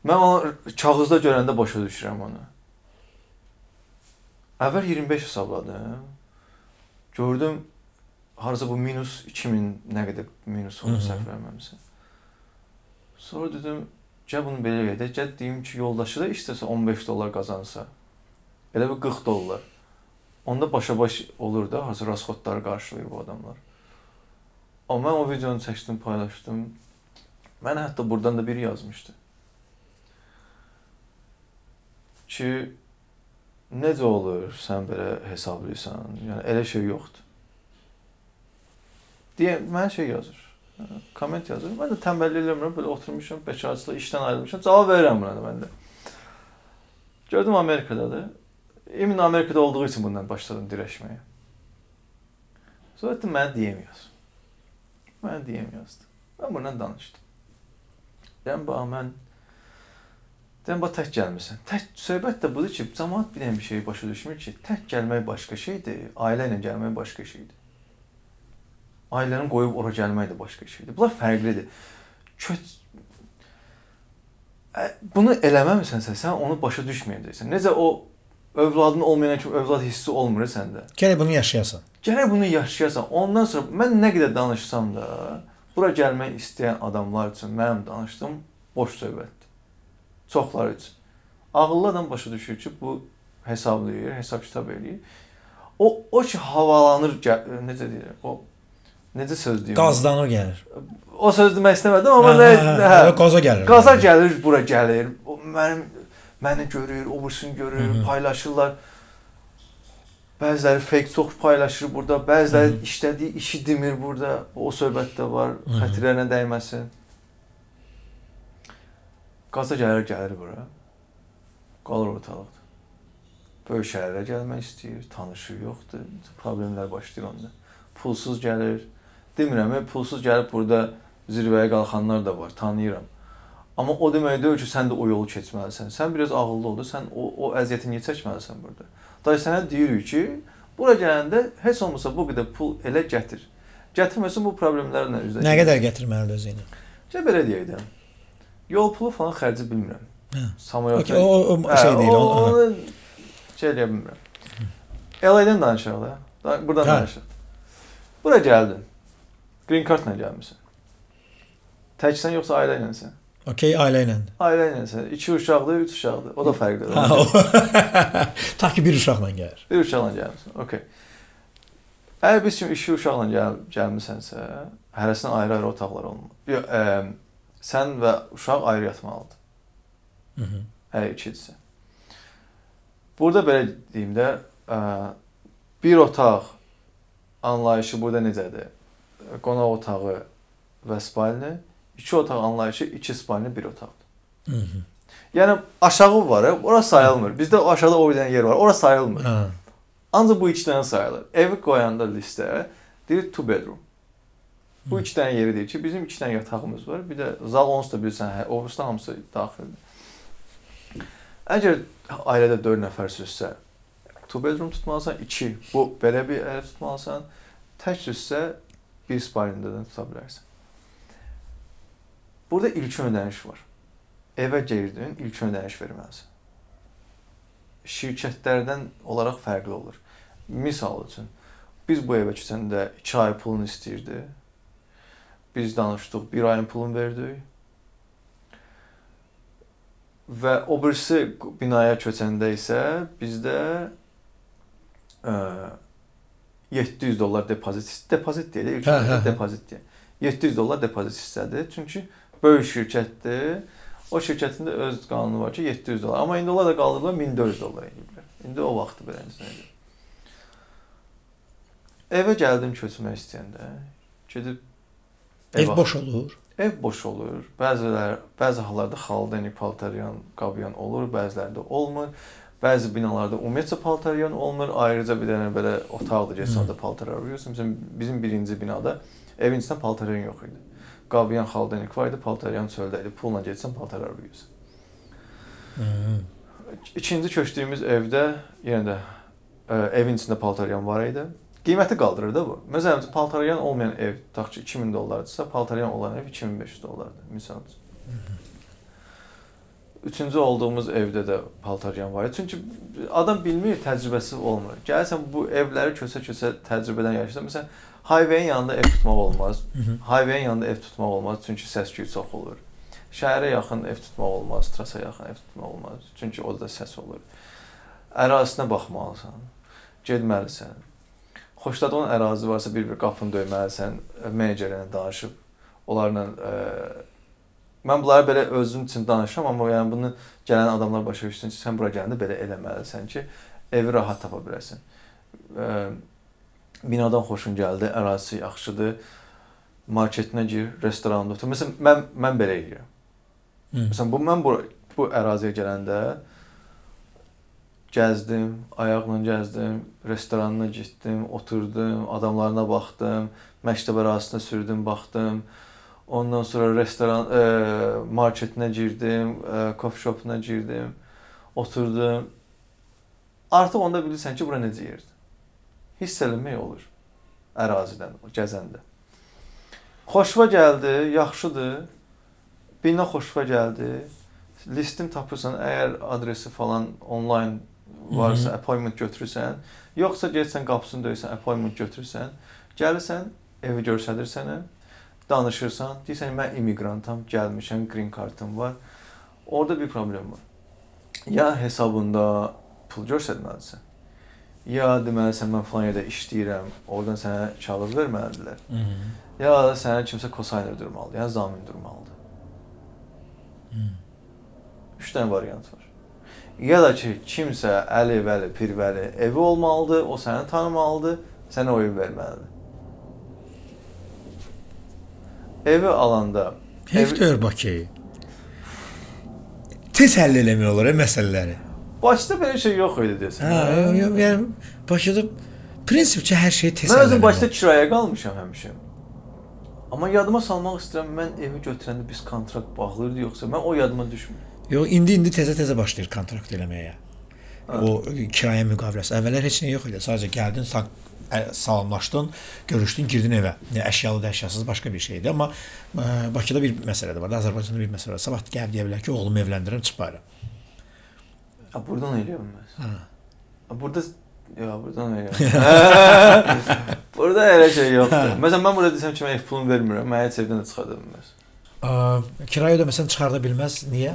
mən onu kağızda görəndə başa düşürəm onu. Əvvəl 25 hesabladım. Gördüm harasa bu minus 2000 nə qədər minus hı. səhv verməmsə. Sonra dedim, gəl bunu belə edək. Gəl deyim ki, yoldaşı da istəsə 15 dollar qazansa, elə bir 40 dollar. Onda başa-baş olur da, hazır rasxodları qarşılayır bu adamlar. Amma mən o videonu çəkdim, paylaşdım. Mən hətta burdan da biri yazmışdı. Ki necə olur sən belə hesablayırsan? Yəni elə şey yoxdur. Deyə mən şey yazır. Komment yazır. Mən də tənbəllik eləmirəm, belə oturmuşam, bekarçılıqla işdən ayrılmışam. Cavab verirəm buna da mən də. Gördüm Amerikadadır. Emin Amerikada olduğu üçün bundan başladım dirəşməyə. Sonra dedim mənə DM yaz. Mənə DM yazdı. Mən bundan danışdım. Deyəm bax mən Deyəm bax tək gəlmirsən. Tək söhbət də budur ki, cəmaət bir dənə bir şey başa düşmür ki, tək gəlmək başqa şeydir, ailə ilə gəlmək başqa şeydir. Ailəni qoyub ora gəlmək də başqa şeydir. Bunlar fərqlidir. Köç bunu eləməmisənsə, sən onu başa düşməyəcəksən. Necə o övladın olmayan kimi övlad hissi olmur səndə. Gərək bunu yaşayasan. Gərək bunu yaşayasan. Ondan sonra mən nə qədər danışsam da, bura gəlmək istəyən adamlar üçün mənim danışdığım boş söhbətdir. Çoxları üçün. Ağıllı adam başa düşür ki, bu hesablayır, hesab kitab eləyir. O o ki havalanır, necə deyirlər? O necə söz deyim? Qazdanır gəlir. O söz demək istəmədim, amma Hə, nə, hə, hə, Qaza gəlir. Qaza gəlir, bura gəlir. O mənim məni görür, o birisini görür, Hı hı. paylaşırlar. Bəziləri fake çox paylaşır burada, bəziləri Hı hı. işlədiyi işi demir burada. O söhbət də var, xətirlərinə dəyməsin. Qaza gəlir, gəlir bura. Qalır ortalıqda. Böyük şəhərə gəlmək istəyir, tanışı yoxdur, problemlər başlayır onda. Pulsuz gəlir. Demirəm, e, pulsuz gəlib burada zirvəyə qalxanlar da var, tanıyıram. Amma o demək deyil ki, sən də o yolu keçməlisən. Sən biraz ağıllı ol, sən o o əziyyəti niyə çəkməlisən burada? Day sənə deyirik ki, bura gələndə heç olmasa bu qədər pul elə gətir. Gətirməsən bu problemlərlə üzləşəcəksən. Nə qədər gətirməlidir özü ilə? Gəl belə deyək də. Yol pulu falan xərci bilmirəm. Samuel Okey, o, o Hə, şey deyil. o- o- o- şey eləyə bilmirəm. LA-dən danışaq da. Da- Buradan Hə. danışaq. Bura gəldin. Green card-la gəlmisən. Təksən yoxsa ailə ilənsən? Okey, ailə ilə. Ailə ilənsən. 2 uşaqdır, 3 uşaqdır. O da fərqlidir. Ha, o- Ta ki bir uşaqla gəlir. Bir uşaqla gəlmisən. Okay. Əgər biz kimi iki uşaqla gəl gəlmisənsə, hərəsinin ayrı-ayrı otaqları olmalı. Yox, ə, sən və uşaq ayrı yatmalıdır. -hı. Əgər ikidirsə. Burada belə deyim də, ə, bir otaq anlayışı burada necədir? Qonaq otağı və spalni, iki otaq anlayışı iki spalni bir otaqdır. Hı -hı. Yəni aşağı var, ora sayılmır. Bizdə aşağıda o bir yer var, ora sayılmır. Ha. Ancaq bu iki dənə sayılır. Evi qoyanda listə deyir two bedroom. Bu iki dənə yeri deyir ki, bizim iki dənə yatağımız var. Bir də zal onsuz da bilirsən, hə, ofisdə hamısı daxildir. Əgər ailədə 4 nəfərsizsə, two bedroom tutmalısan, 2 bu belə bir ev tutmalısan, təksizsə bir spalində də tuta bilərsən. Burada ilk ödəniş var. Evə girdin, ilk ödəniş verməlisən. Şirkətlərdən olaraq fərqli olur. Misal üçün, biz bu evə keçəndə 2 ay pulunu istəyirdi. Biz danışdıq, 1 ayın pulunu verdik. Və o birisi binaya köçəndə isə bizdə ə, 700 dollar depozit depozit deyil, ilk Hə, hə, depozit deyil. 700 dollar depozit istədi. Çünki böyük şirkətdir. O şirkətin də öz qanunu var ki, 700 dollar. Amma indi onlar da qaldırdılar 1400 dollar ediblər. İndi o vaxtı beləncə idi. Evə gəldim köçmək istəyəndə, gedib Ev bax- boş olur. Ev boş olur. Bəzilər, bəzi hallarda xalden, paltaryan, qabyan olur, bəzilərində olmur. Bəzi binalarda ümumiyyətlə paltaryan olmur. Ayrıca bir dənə belə otaqdır, getsən orada paltar arıyorsun. Bizim bizim birinci binada evin içində paltaryan yox idi. Qabyan, xaldenik var idi, paltaryan çöldə idi. Pulla getsən paltar arıyorsun. Hı. İkinci köçdüyümüz evdə yenə də ə, evin içində paltaryan var idi. Qiyməti qaldırır da bu. Məsələn, paltaryan olmayan ev tutaq ki 2000 dollardırsa, paltaryan olan ev 2500 dollardır misal üçün. Üçüncü olduğumuz evdə də paltaryan var. Çünki adam bilmir, təcrübəsi olmur. Gəlsən bu evləri kösə-kösə təcrübədən yaşayırsan. Məsələn, highway-in yanında ev tutmaq olmaz. Highway-in yanında ev tutmaq olmaz, çünki səs-küy çox olur. Şəhərə yaxın ev tutmaq olmaz, trasa yaxın ev tutmaq olmaz, çünki orada səs olur. Ərazisinə baxmalısan. Getməlisən. Xoşladığın ərazi varsa bir-bir qapını döyməlisən, menecerlə danışıb onlarla ə, mən bunları belə özüm üçün danışıram, amma yəni bunu gələn adamlar başa düşsün ki, sən bura gələndə belə eləməlisən ki, evi rahat tapa biləsən. Ə, binadan xoşun gəldi, ərazisi yaxşıdır. Marketinə gir, restoranda otur. Məsələn, mən mən belə edirəm. Hı. Məsələn, bu mən bu bu əraziyə gələndə gəzdim, ayaqla gəzdim, restoranına getdim, oturdum, adamlarına baxdım, məktəb ərazisinə sürdüm, baxdım. Ondan sonra restoran, e, marketinə girdim, e, coffee shopuna girdim, oturdum. Artıq onda bilirsən ki, bura necə yerdir. Hiss eləmək olur ərazidən, gəzəndə. Xoşva gəldi, yaxşıdır. Bina xoşva gəldi. Listin tapırsan, əgər adresi falan onlayn varsa, Mhm. appointment götürürsən, yoxsa getsən qapısını döysən, appointment götürürsən, gəlirsən, evi göstərir sənə, danışırsan, deyirsən mən immiqrantam, gəlmişəm, green cardım var. Orada bir problem var. Ya hesabında pul göstərməlisən. Ya deməlisən mən falan yerdə işləyirəm, oradan sənə kağız verməlidirlər. Hı -hı. Ya da sənə kimsə kosayn ödürməlidir, ya zamin durmalıdır. Hı. Üç dənə variant var. Ya da ki, kimsə Əli, Vəli, Pirvəli evi olmalıdır, o səni tanımalıdır, sənə o evi verməlidir. Evi alanda Heyfdir Bakı. Tez həll eləmək olur e, məsələləri. Bakıda belə şey yox idi desən. Hə, yox, yəni Bakıda prinsipcə hər şey tez Mən özüm Bakıda kirayə qalmışam həmişə. Amma yadıma salmaq istəyirəm, mən evi götürəndə biz kontrakt bağlayırdıq yoxsa mən o yadıma düşmür. Yox, indi indi təzə-təzə başlayır kontrakt eləməyə. o kirayə müqaviləsi. Əvvəllər heç nə yox idi. Sadəcə gəldin, sa ə, salamlaşdın, görüşdün, girdin evə. Yəni əşyalı da əşyasız başqa bir şeydir. Amma ə, Bakıda bir məsələ də var, da, Azərbaycanda bir məsələ var. Sabah gəlib deyə bilər ki, oğlumu evləndirirəm, çıx bayıra. Ha, buradan eləyə bilməz. Ha. Ha, burada ya buradan elə. burada elə şey yoxdur. Məsələn mən burada desəm ki, mən pulunu vermirəm, mən heç evdən də çıxarda bilməz. Ə, kirayə ödəməsən çıxarda bilməz. Niyə?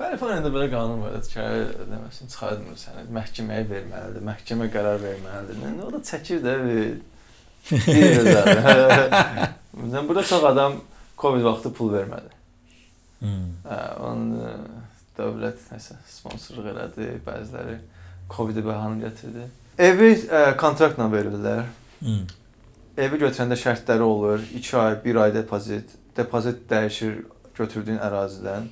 Kaliforniyada belə qanun var, kirayə ödəməsin, çıxartmır səni. Məhkəməyə verməlidir, məhkəmə qərar verməlidir. Nə o da çəkir də Məsələn burada çox adam Covid vaxtı pul vermədi. Hmm. Hə, onun ə, dövlət nəsə sponsorluq elədi, bəziləri Covid-i bəhanə gətirdi. Evi ə, kontraktla verirlər. Hmm. Evi götürəndə şərtləri olur. 2 ay, 1 ay depozit. Depozit dəyişir götürdüyün ərazidən.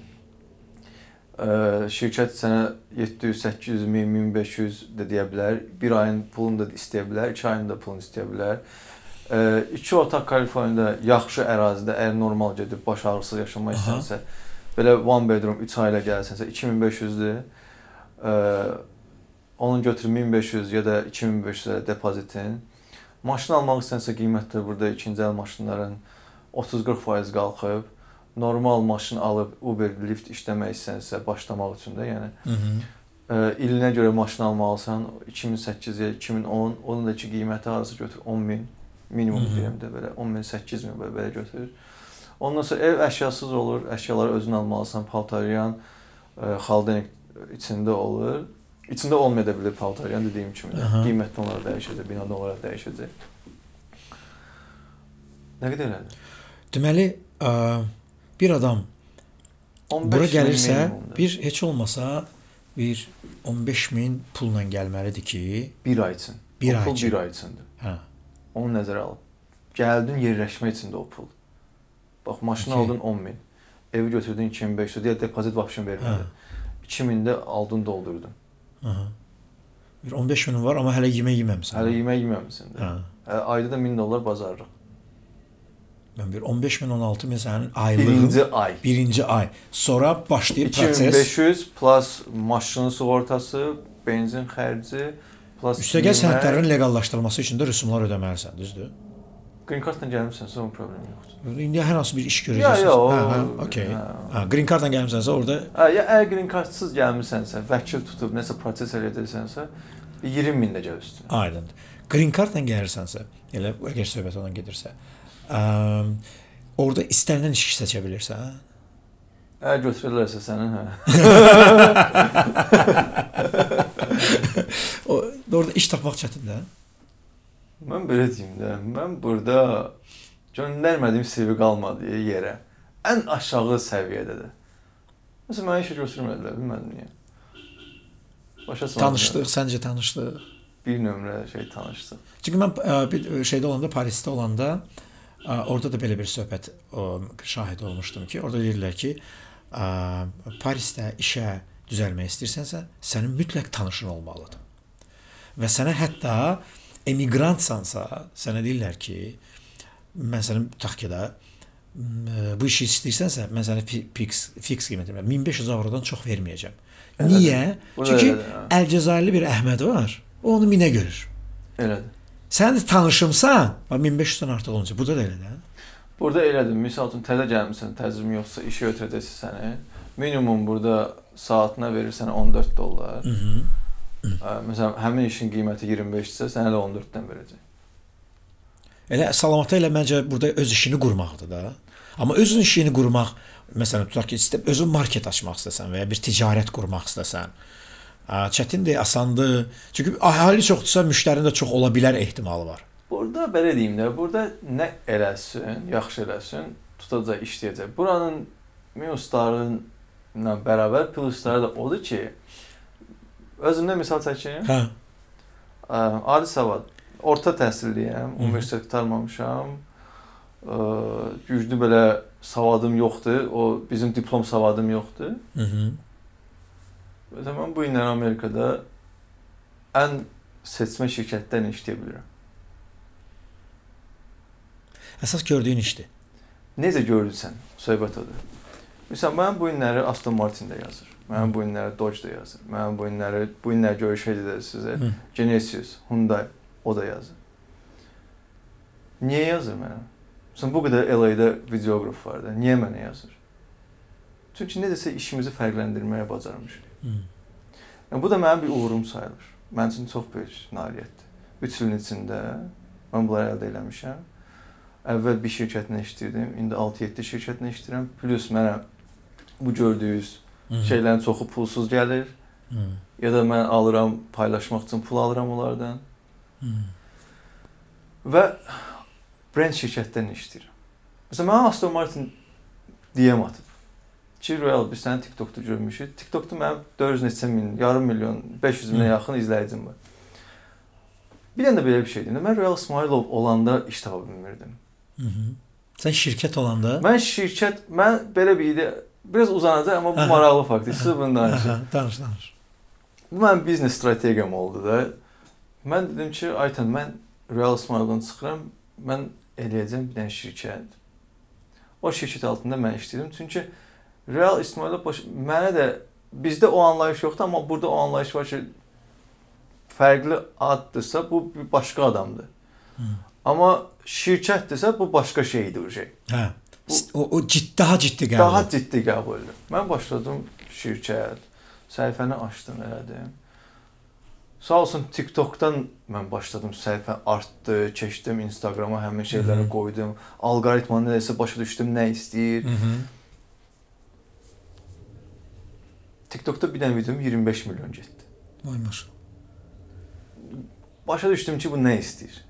Ə, şirkət sənə 700, 800 min, 1500 də deyə bilər. 1 ayın pulunu da istəyə bilər, 2 ayın da pulunu istəyə bilər. 2 otaq Kaliforniyada yaxşı ərazidə əgər normal gedib baş ağrısız yaşamaq Aha. istəsən, belə one bedroom 3 ailə gəlsənsə 2500-dür. Ə, onun götür 1500 ya da 2500 depozitin. Maşın almaq istəsə qiymətlər burada ikinci əl maşınların 30-40% qalxıb. Normal maşın alıb Uber, Lyft işləmək istəsə başlamaq üçün də, yəni Hı -hı. ə, ilinə görə maşın almalısan 2008 ya 2010, onun da ki qiyməti arası götür 10 min minimum deyirəm də belə 10 min 8 min belə, belə götür. Ondan sonra ev əşyasız olur, əşyaları özün almalısan, paltaryan, ə, xaldenik içində olur. İçində olmaya da bilər paltaryan dediyim kimi. də. Qiymətli olaraq dəyişəcək, binada olaraq dəyişəcək. Nə qədər elədi? Deməli, ə, bir adam 15 bura gəlirsə, bir heç olmasa bir 15 min pulla gəlməlidir ki, bir ay üçün. Bir o ay pul üçün. bir ay üçündür. hə. Onu nəzərə alıb. Gəldin yerləşmə içində o pul. Bax maşını Okey. aldın 10 min. Evi götürdün 2500 deyə depozit vapşın vermədi. 2000 də aldın doldurdun. Aha. Bir 15 minin var, amma hələ yemək yeməmisən. Hələ yemək yeməmisən də. Hə. Hə, ayda da 1000 dollar bazarlıq. Mən bir 15 min 16 min sənin aylığın Birinci ay. birinci ay. Sonra başlayır proses. 2500 plus maşının sığortası, benzin xərci, plus Üstəgəl sənədlərin leqallaşdırılması üçün də rüsumlar ödəməlisən, düzdür? Green cardla gəlmisənsə o problem yoxdur. İndi hər hansı bir iş görəcəksən. ya, o- hə, hə, okey. hə. Green cardla gəlmisənsə orada Hə, ya əgər green cardsız gəlmisənsə, vəkil tutub nəsə proses elədirsənsə, 20 min də gəl üstünə. aydındır. Green cardla gəlirsənsə, elə əgər söhbət ondan gedirsə, ə, orada istənilən işi seçə bilirsən. Əgər götürürlərsə sənin, hə. O orada iş tapmaq çətindir. Mən belə deyim də, mən burada göndərmədiyim CV qalmadı yerə. Ən aşağı səviyyədədir. Məsələn, mənə işə götürmədilər, bilmədim niyə. Başa saldım. Tanışdıq, səncə tanışdıq. Bir nömrə şey tanışdıq. Çünki mən ə, bir şeydə olanda, Parisdə olanda ə, orada da belə bir söhbət şahid olmuşdum ki, orada deyirlər ki, Parisdə işə düzəlmək istəyirsənsə, sənin mütləq tanışın olmalıdır. Və sənə hətta emigrantsansa, sənə deyirlər ki, mən sənin tutaq ki də m, bu işi istəyirsənsə, mən sənə fi- fix fix qiymət verməm. 1500 avrodan çox verməyəcəm. Niyə? Çünki elədir, hə. Əlcəzairli bir Əhməd var. O onu minə görür. Elədir. Sən tanışımsan, bax 1500-dən artıq olunca. Burada da elə də. Burada elədir. Məsəl üçün təzə gəlmisən, təcrübə yoxsa işə götürəcəksə səni, minimum burada saatına verir sənə 14 dollar. Mhm. Ə, Məsələn, həmin işin qiyməti 25-dirsə, sənə də 14-dən verəcək. Elə salamata elə məncə burada öz işini qurmaqdır da. Amma özün işini qurmaq, məsələn, tutaq ki, istə özün market açmaq istəsən və ya bir ticarət qurmaq istəsən, çətindir, asandır. Çünki əhali çoxdursa müştərin də çox ola bilər ehtimalı var. Burada belə deyim də, burada nə eləsin, yaxşı eləsin, tutacaq, işləyəcək. Buranın minuslarıyla bərabər plusları da odur ki, özümdən misal çəkim. Hə. Ali savad, orta təhsilliyəm, hı. universitet qurtarmamışam. Güclü belə savadım yoxdur. O bizim diplom savadım yoxdur. Mhm. Və mən bu illər Amerikada ən seçmə şirkətdən işləyə bilirəm. Əsas gördüyün işdir. Necə görürsən? Söhbət odur. Məsələn, mənim bu günləri Aston Martin də yazır. Mənim bu günləri Dodge də yazır. Mənim bu günləri bu günlər görüşəcəyik sizə. Hı. Genesis, Hyundai o da yazır. Niyə yazır mənə? Məsələn, bu qədər LA-da videoqraf var da. Niyə mənə yazır? Çünki necəsə işimizi fərqləndirməyə bacarmışıq. Yəni bu da mənim bir uğurum sayılır. Mənim üçün çox böyük nailiyyətdir. 3 ilin içində mən bunları əldə etmişəm. Əvvəl bir şirkətlə işləyirdim, indi 6-7 şirkətlə işləyirəm. Plus mənə bu gördüyünüz şeylərin çoxu pulsuz gəlir. Hı. Ya da mən alıram, paylaşmaq üçün pul alıram onlardan. Hı. Və brend şirkətlərlə işləyirəm. Məsələn, mənə Aston Martin DM atıb. Ki, Royal, biz səni TikTokda görmüşük. TikTokda mənim 400 neçə min, yarım milyon, 500 minə Hı. yaxın izləyicim var. Bir dənə də belə bir şey deyim. Mən Royal Smilov olanda iş tapa bilmirdim. Hı -hı. Sən şirkət olanda Mən şirkət, mən belə bir ide biraz uzanacaq, amma bu maraqlı faktdır. Siz bunu danışın. Danış danış. Bu mənim biznes strategiyam oldu da. Mən dedim ki, Aytan, mən Real Smile-dan çıxıram, mən eləyəcəm bir dənə şirkət. O şirkət altında mən işləyirəm. Çünki Real İsmailov baş mənə də bizdə o anlayış yoxdur, amma burada o anlayış var ki, fərqli addırsa bu bir başqa adamdır. Hı. Amma şirkətdirsə bu başqa şeydir o şey. Hə. O, o ciddi, daha ciddi qəbul. Daha ciddi qəbul. Mən başladım şirkət, səhifəni açdım, elədim. Sağ olsun TikTokdan mən başladım, səhifə artdı, keçdim Instagrama həmin şeyləri Mhm. qoydum. Alqoritmanı nəsə başa düşdüm, nə istəyir. Hı -hı. TikTokda bir dənə videom 25 milyon getdi. Vay maşallah. Başa düşdüm ki, bu nə istəyir.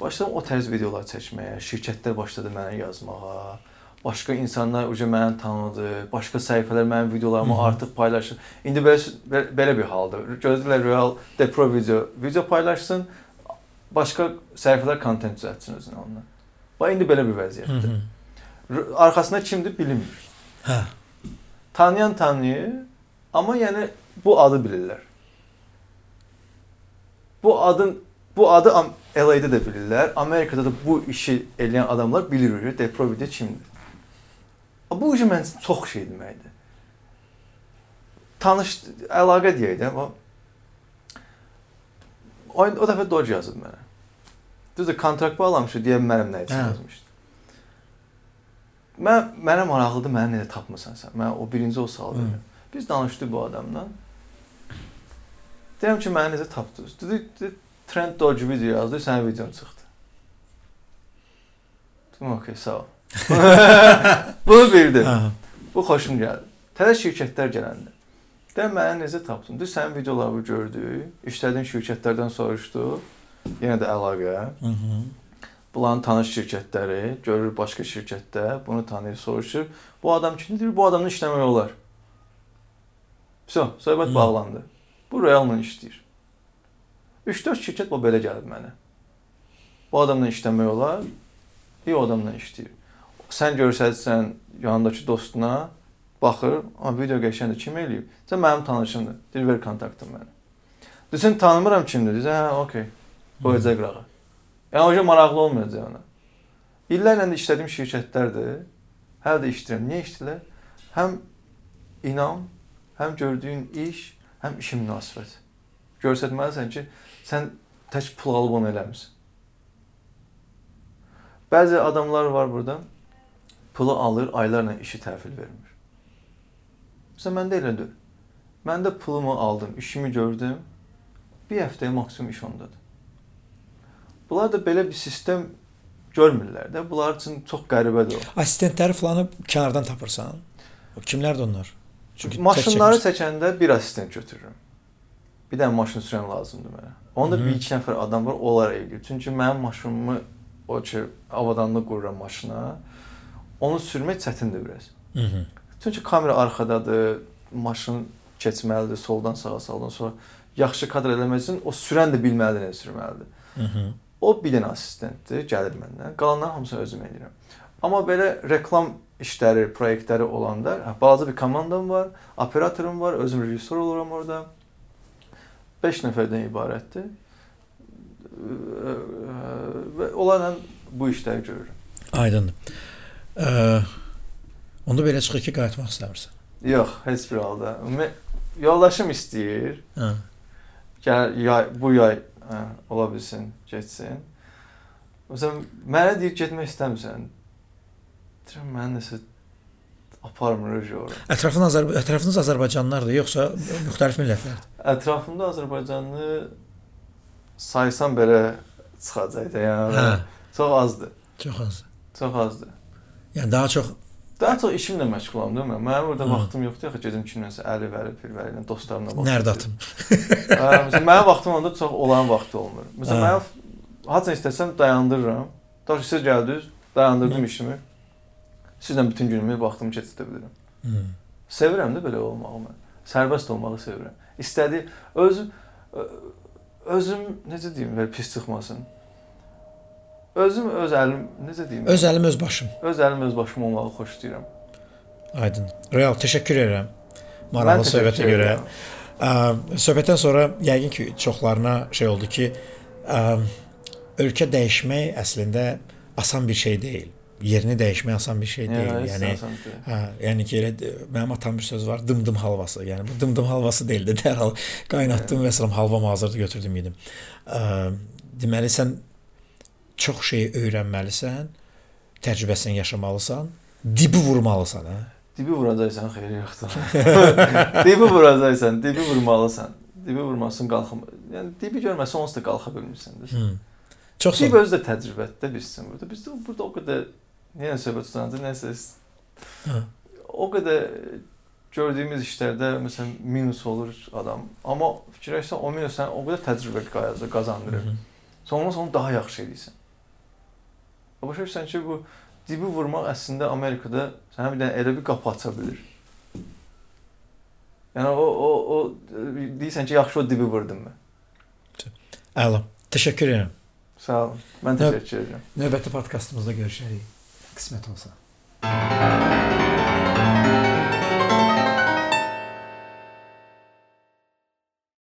Başladım o tərz videolar çəkməyə, şirkətlər başladı mənə yazmağa. Başqa insanlar uca məni tanıdı, başqa səhifələr mənim videolarımı Mhm. artıq paylaşır. İndi belə belə- bir haldır. Gözləyirlər Real De Pro video, video paylaşsın, başqa səhifələr kontent düzəltsin özünə ondan. Bax indi belə bir Hı vəziyyətdir. -hı. R- Arxasında kimdir bilinmir. Hə. Tanıyan tanıyır, amma yəni bu adı bilirlər. Bu adın bu adı Am- LA-da da bilirlər. Amerikada da bu işi eləyən adamlar bilir De Provide kimdir. Bu işi məncə çox şey deməkdir. Tanış əlaqə deyək də, amma o, o dəfə Dodge yazıb mənə. Düzdür, kontrakt bağlamışdı deyə mənim nə üçün Hə. yazmışdı. Mən mənə maraqlıdır, məni necə tapmısan sən? Mən o birinci o sual Hı. verirəm. Biz danışdıq bu adamla. Deyirəm ki, məni necə tapdınız? Dedi, dedi Trend Dodge video yazdı, sənin videon çıxdı. Dedim, okey, sağ ol. Bunu bildim. Bu xoşum gəldi. Təzə şirkətlər gələndə. Deyirəm, məni necə tapdın? Deyir, sənin videolarını gördük, işlədiyin şirkətlərdən soruşdu. Yenə də əlaqə. Hı -hı. Bunların tanış şirkətləri, görür başqa şirkətdə, bunu tanıyır, soruşur. Bu adam kimdir? Bu adamla işləmək olar. Vso, söhbət Hı. bağlandı. Bu Real'la işləyir. 3-4 şirkət bu belə gəlib mənə. Bu adamla işləmək olar. Bir adamla işləyir. Sən görsətsən yanındakı dostuna, baxır, "A, video qəşəngdir, kim eləyib?" Sən mənim tanışımdır. Deyir, ver kontaktını mənə. Desən tanımıram kimdir. Desən, hə, okey. Qoyacaq qırağa. Yəni o maraqlı olmayacaq ona. İllərlə də işlədiyim şirkətlərdir. Hələ də işləyirəm. Niyə işləyirlər? Həm inam, həm gördüyün iş, həm işin münasibət. Göstərməlisən ki, sən tək pul alıb onu eləmirsən. Bəzi adamlar var burada. Pulu alır, aylarla işi təhvil vermir. Məsələn, məndə elə deyil. Mən də pulumu aldım, işimi gördüm. Bir həftəyə maksimum iş ondadır. Bunlar da belə bir sistem görmürlər də. Bunlar üçün çox qəribədir o. Assistentləri falanı kənardan tapırsan. O kimlərdir onlar? Çünki Maşınları çəkəndə bir assistent götürürəm. Bir dənə maşın sürən lazımdır mənə. Onda bir iki nəfər adam var, onlar eləyir. Çünki mənim maşınımı o ki avadanlıq qururam maşına. Onu sürmək çətindir biraz. -hı. Çünki kamera arxadadır, maşın keçməlidir soldan sağa, sağdan sola. Yaxşı kadr eləmək üçün o sürən də bilməlidir nə sürməlidir. -hı. O bir dənə assistentdir, gəlir məndən. Qalanları hamısını özüm edirəm. Amma belə reklam işləri, layihələri olanda, hə, balaca bir komandam var, operatorum var, özüm rejissor oluram orada. 5 nəfərdən ibarətdir. Və onlarla bu işləri görürəm. Aydındır. Ə, Onda belə çıxır ki, qayıtmaq istəmirsən. Yox, heç bir halda. Yoldaşım istəyir. Hə. Gəl yay, bu yay hə, ola bilsin, getsin. Məsələn, mənə deyir getmək istəmirsən. Deyirəm mən nəsə aparmır ora. Ətrafın Azər ətrafınız Azərbaycanlılardır, yoxsa müxtəlif millətlərdir? Ətrafımda Azərbaycanlı saysam belə çıxacaq da, yəni. Hə. Çox azdır. Çox az. Çox azdır. Yəni daha çox Daha çox işimlə məşğulam da mən. Mənim orada vaxtım yoxdur axı gedim kimləsə əli vəli, pir vəli ilə dostlarımla vaxt. Keçirim. atım? Hə, Məsələn, mənim vaxtım onda çox olan vaxtı olmur. Məsələn, Hə. mən haçan istəsəm dayandırıram. Daşı siz gəldiniz, dayandırdım işimi. Sizlə bütün günümü, vaxtımı keçirdə bilirəm. Hı. Sevirəm də belə olmağı mən. Sərbəst olmağı sevirəm. İstədi özüm ö- özüm necə deyim, belə pis çıxmasın. Özüm öz əlim, necə deyim? Öz əlim öz başım. öz əlim öz başım olmağı xoşlayıram. Aydın. Real təşəkkür edirəm. Maraqlı söhbətə görə. Ə, söhbətdən sonra yəqin ki, çoxlarına şey oldu ki, ə, ölkə dəyişmək əslində asan bir şey deyil. Yerini dəyişmək asan bir şey deyil. Yəni, Yəni də. Hə, yəni ki, elə mənim atam bir söz var, dım-dım halvası. Yəni bu dım-dım halvası deyildi. Dərhal qaynatdım və salam halvam hazırdı götürdüm yedim. Ə, deməli sən çox şey öyrənməlisən, təcrübəsini yaşamalısan, dibi vurmalısan, hə? Dibi vuracaqsan, xeyri yoxdur. dibi vuracaqsan, dibi vurmalısan. Dibi vurmasın qalxım. Yəni dibi görməsən onsuz da qalxa bilmirsən də. Hı. Çox Dib özü də təcrübədir də bizsin burada. Bizdə burada o qədər yenə söhbət tutanca nəsə Hə. o qədər gördüyümüz işlərdə məsələn minus olur adam. Amma fikirləşsən o minus sən o qədər təcrübə qazandırır. Sonra sonra daha yaxşı edirsən. Başa düşürsən ki, bu dibi vurmaq əslində Amerikada sənə bir dənə elə bir qapı aça bilər. Yəni o o o deyirsən ki, yaxşı o dibi vurdum mən. Əla. Təşəkkür edirəm. Sağ olun. Mən təşəkkür edirəm. Növbəti podkastımızda görüşərik. Qismət olsa.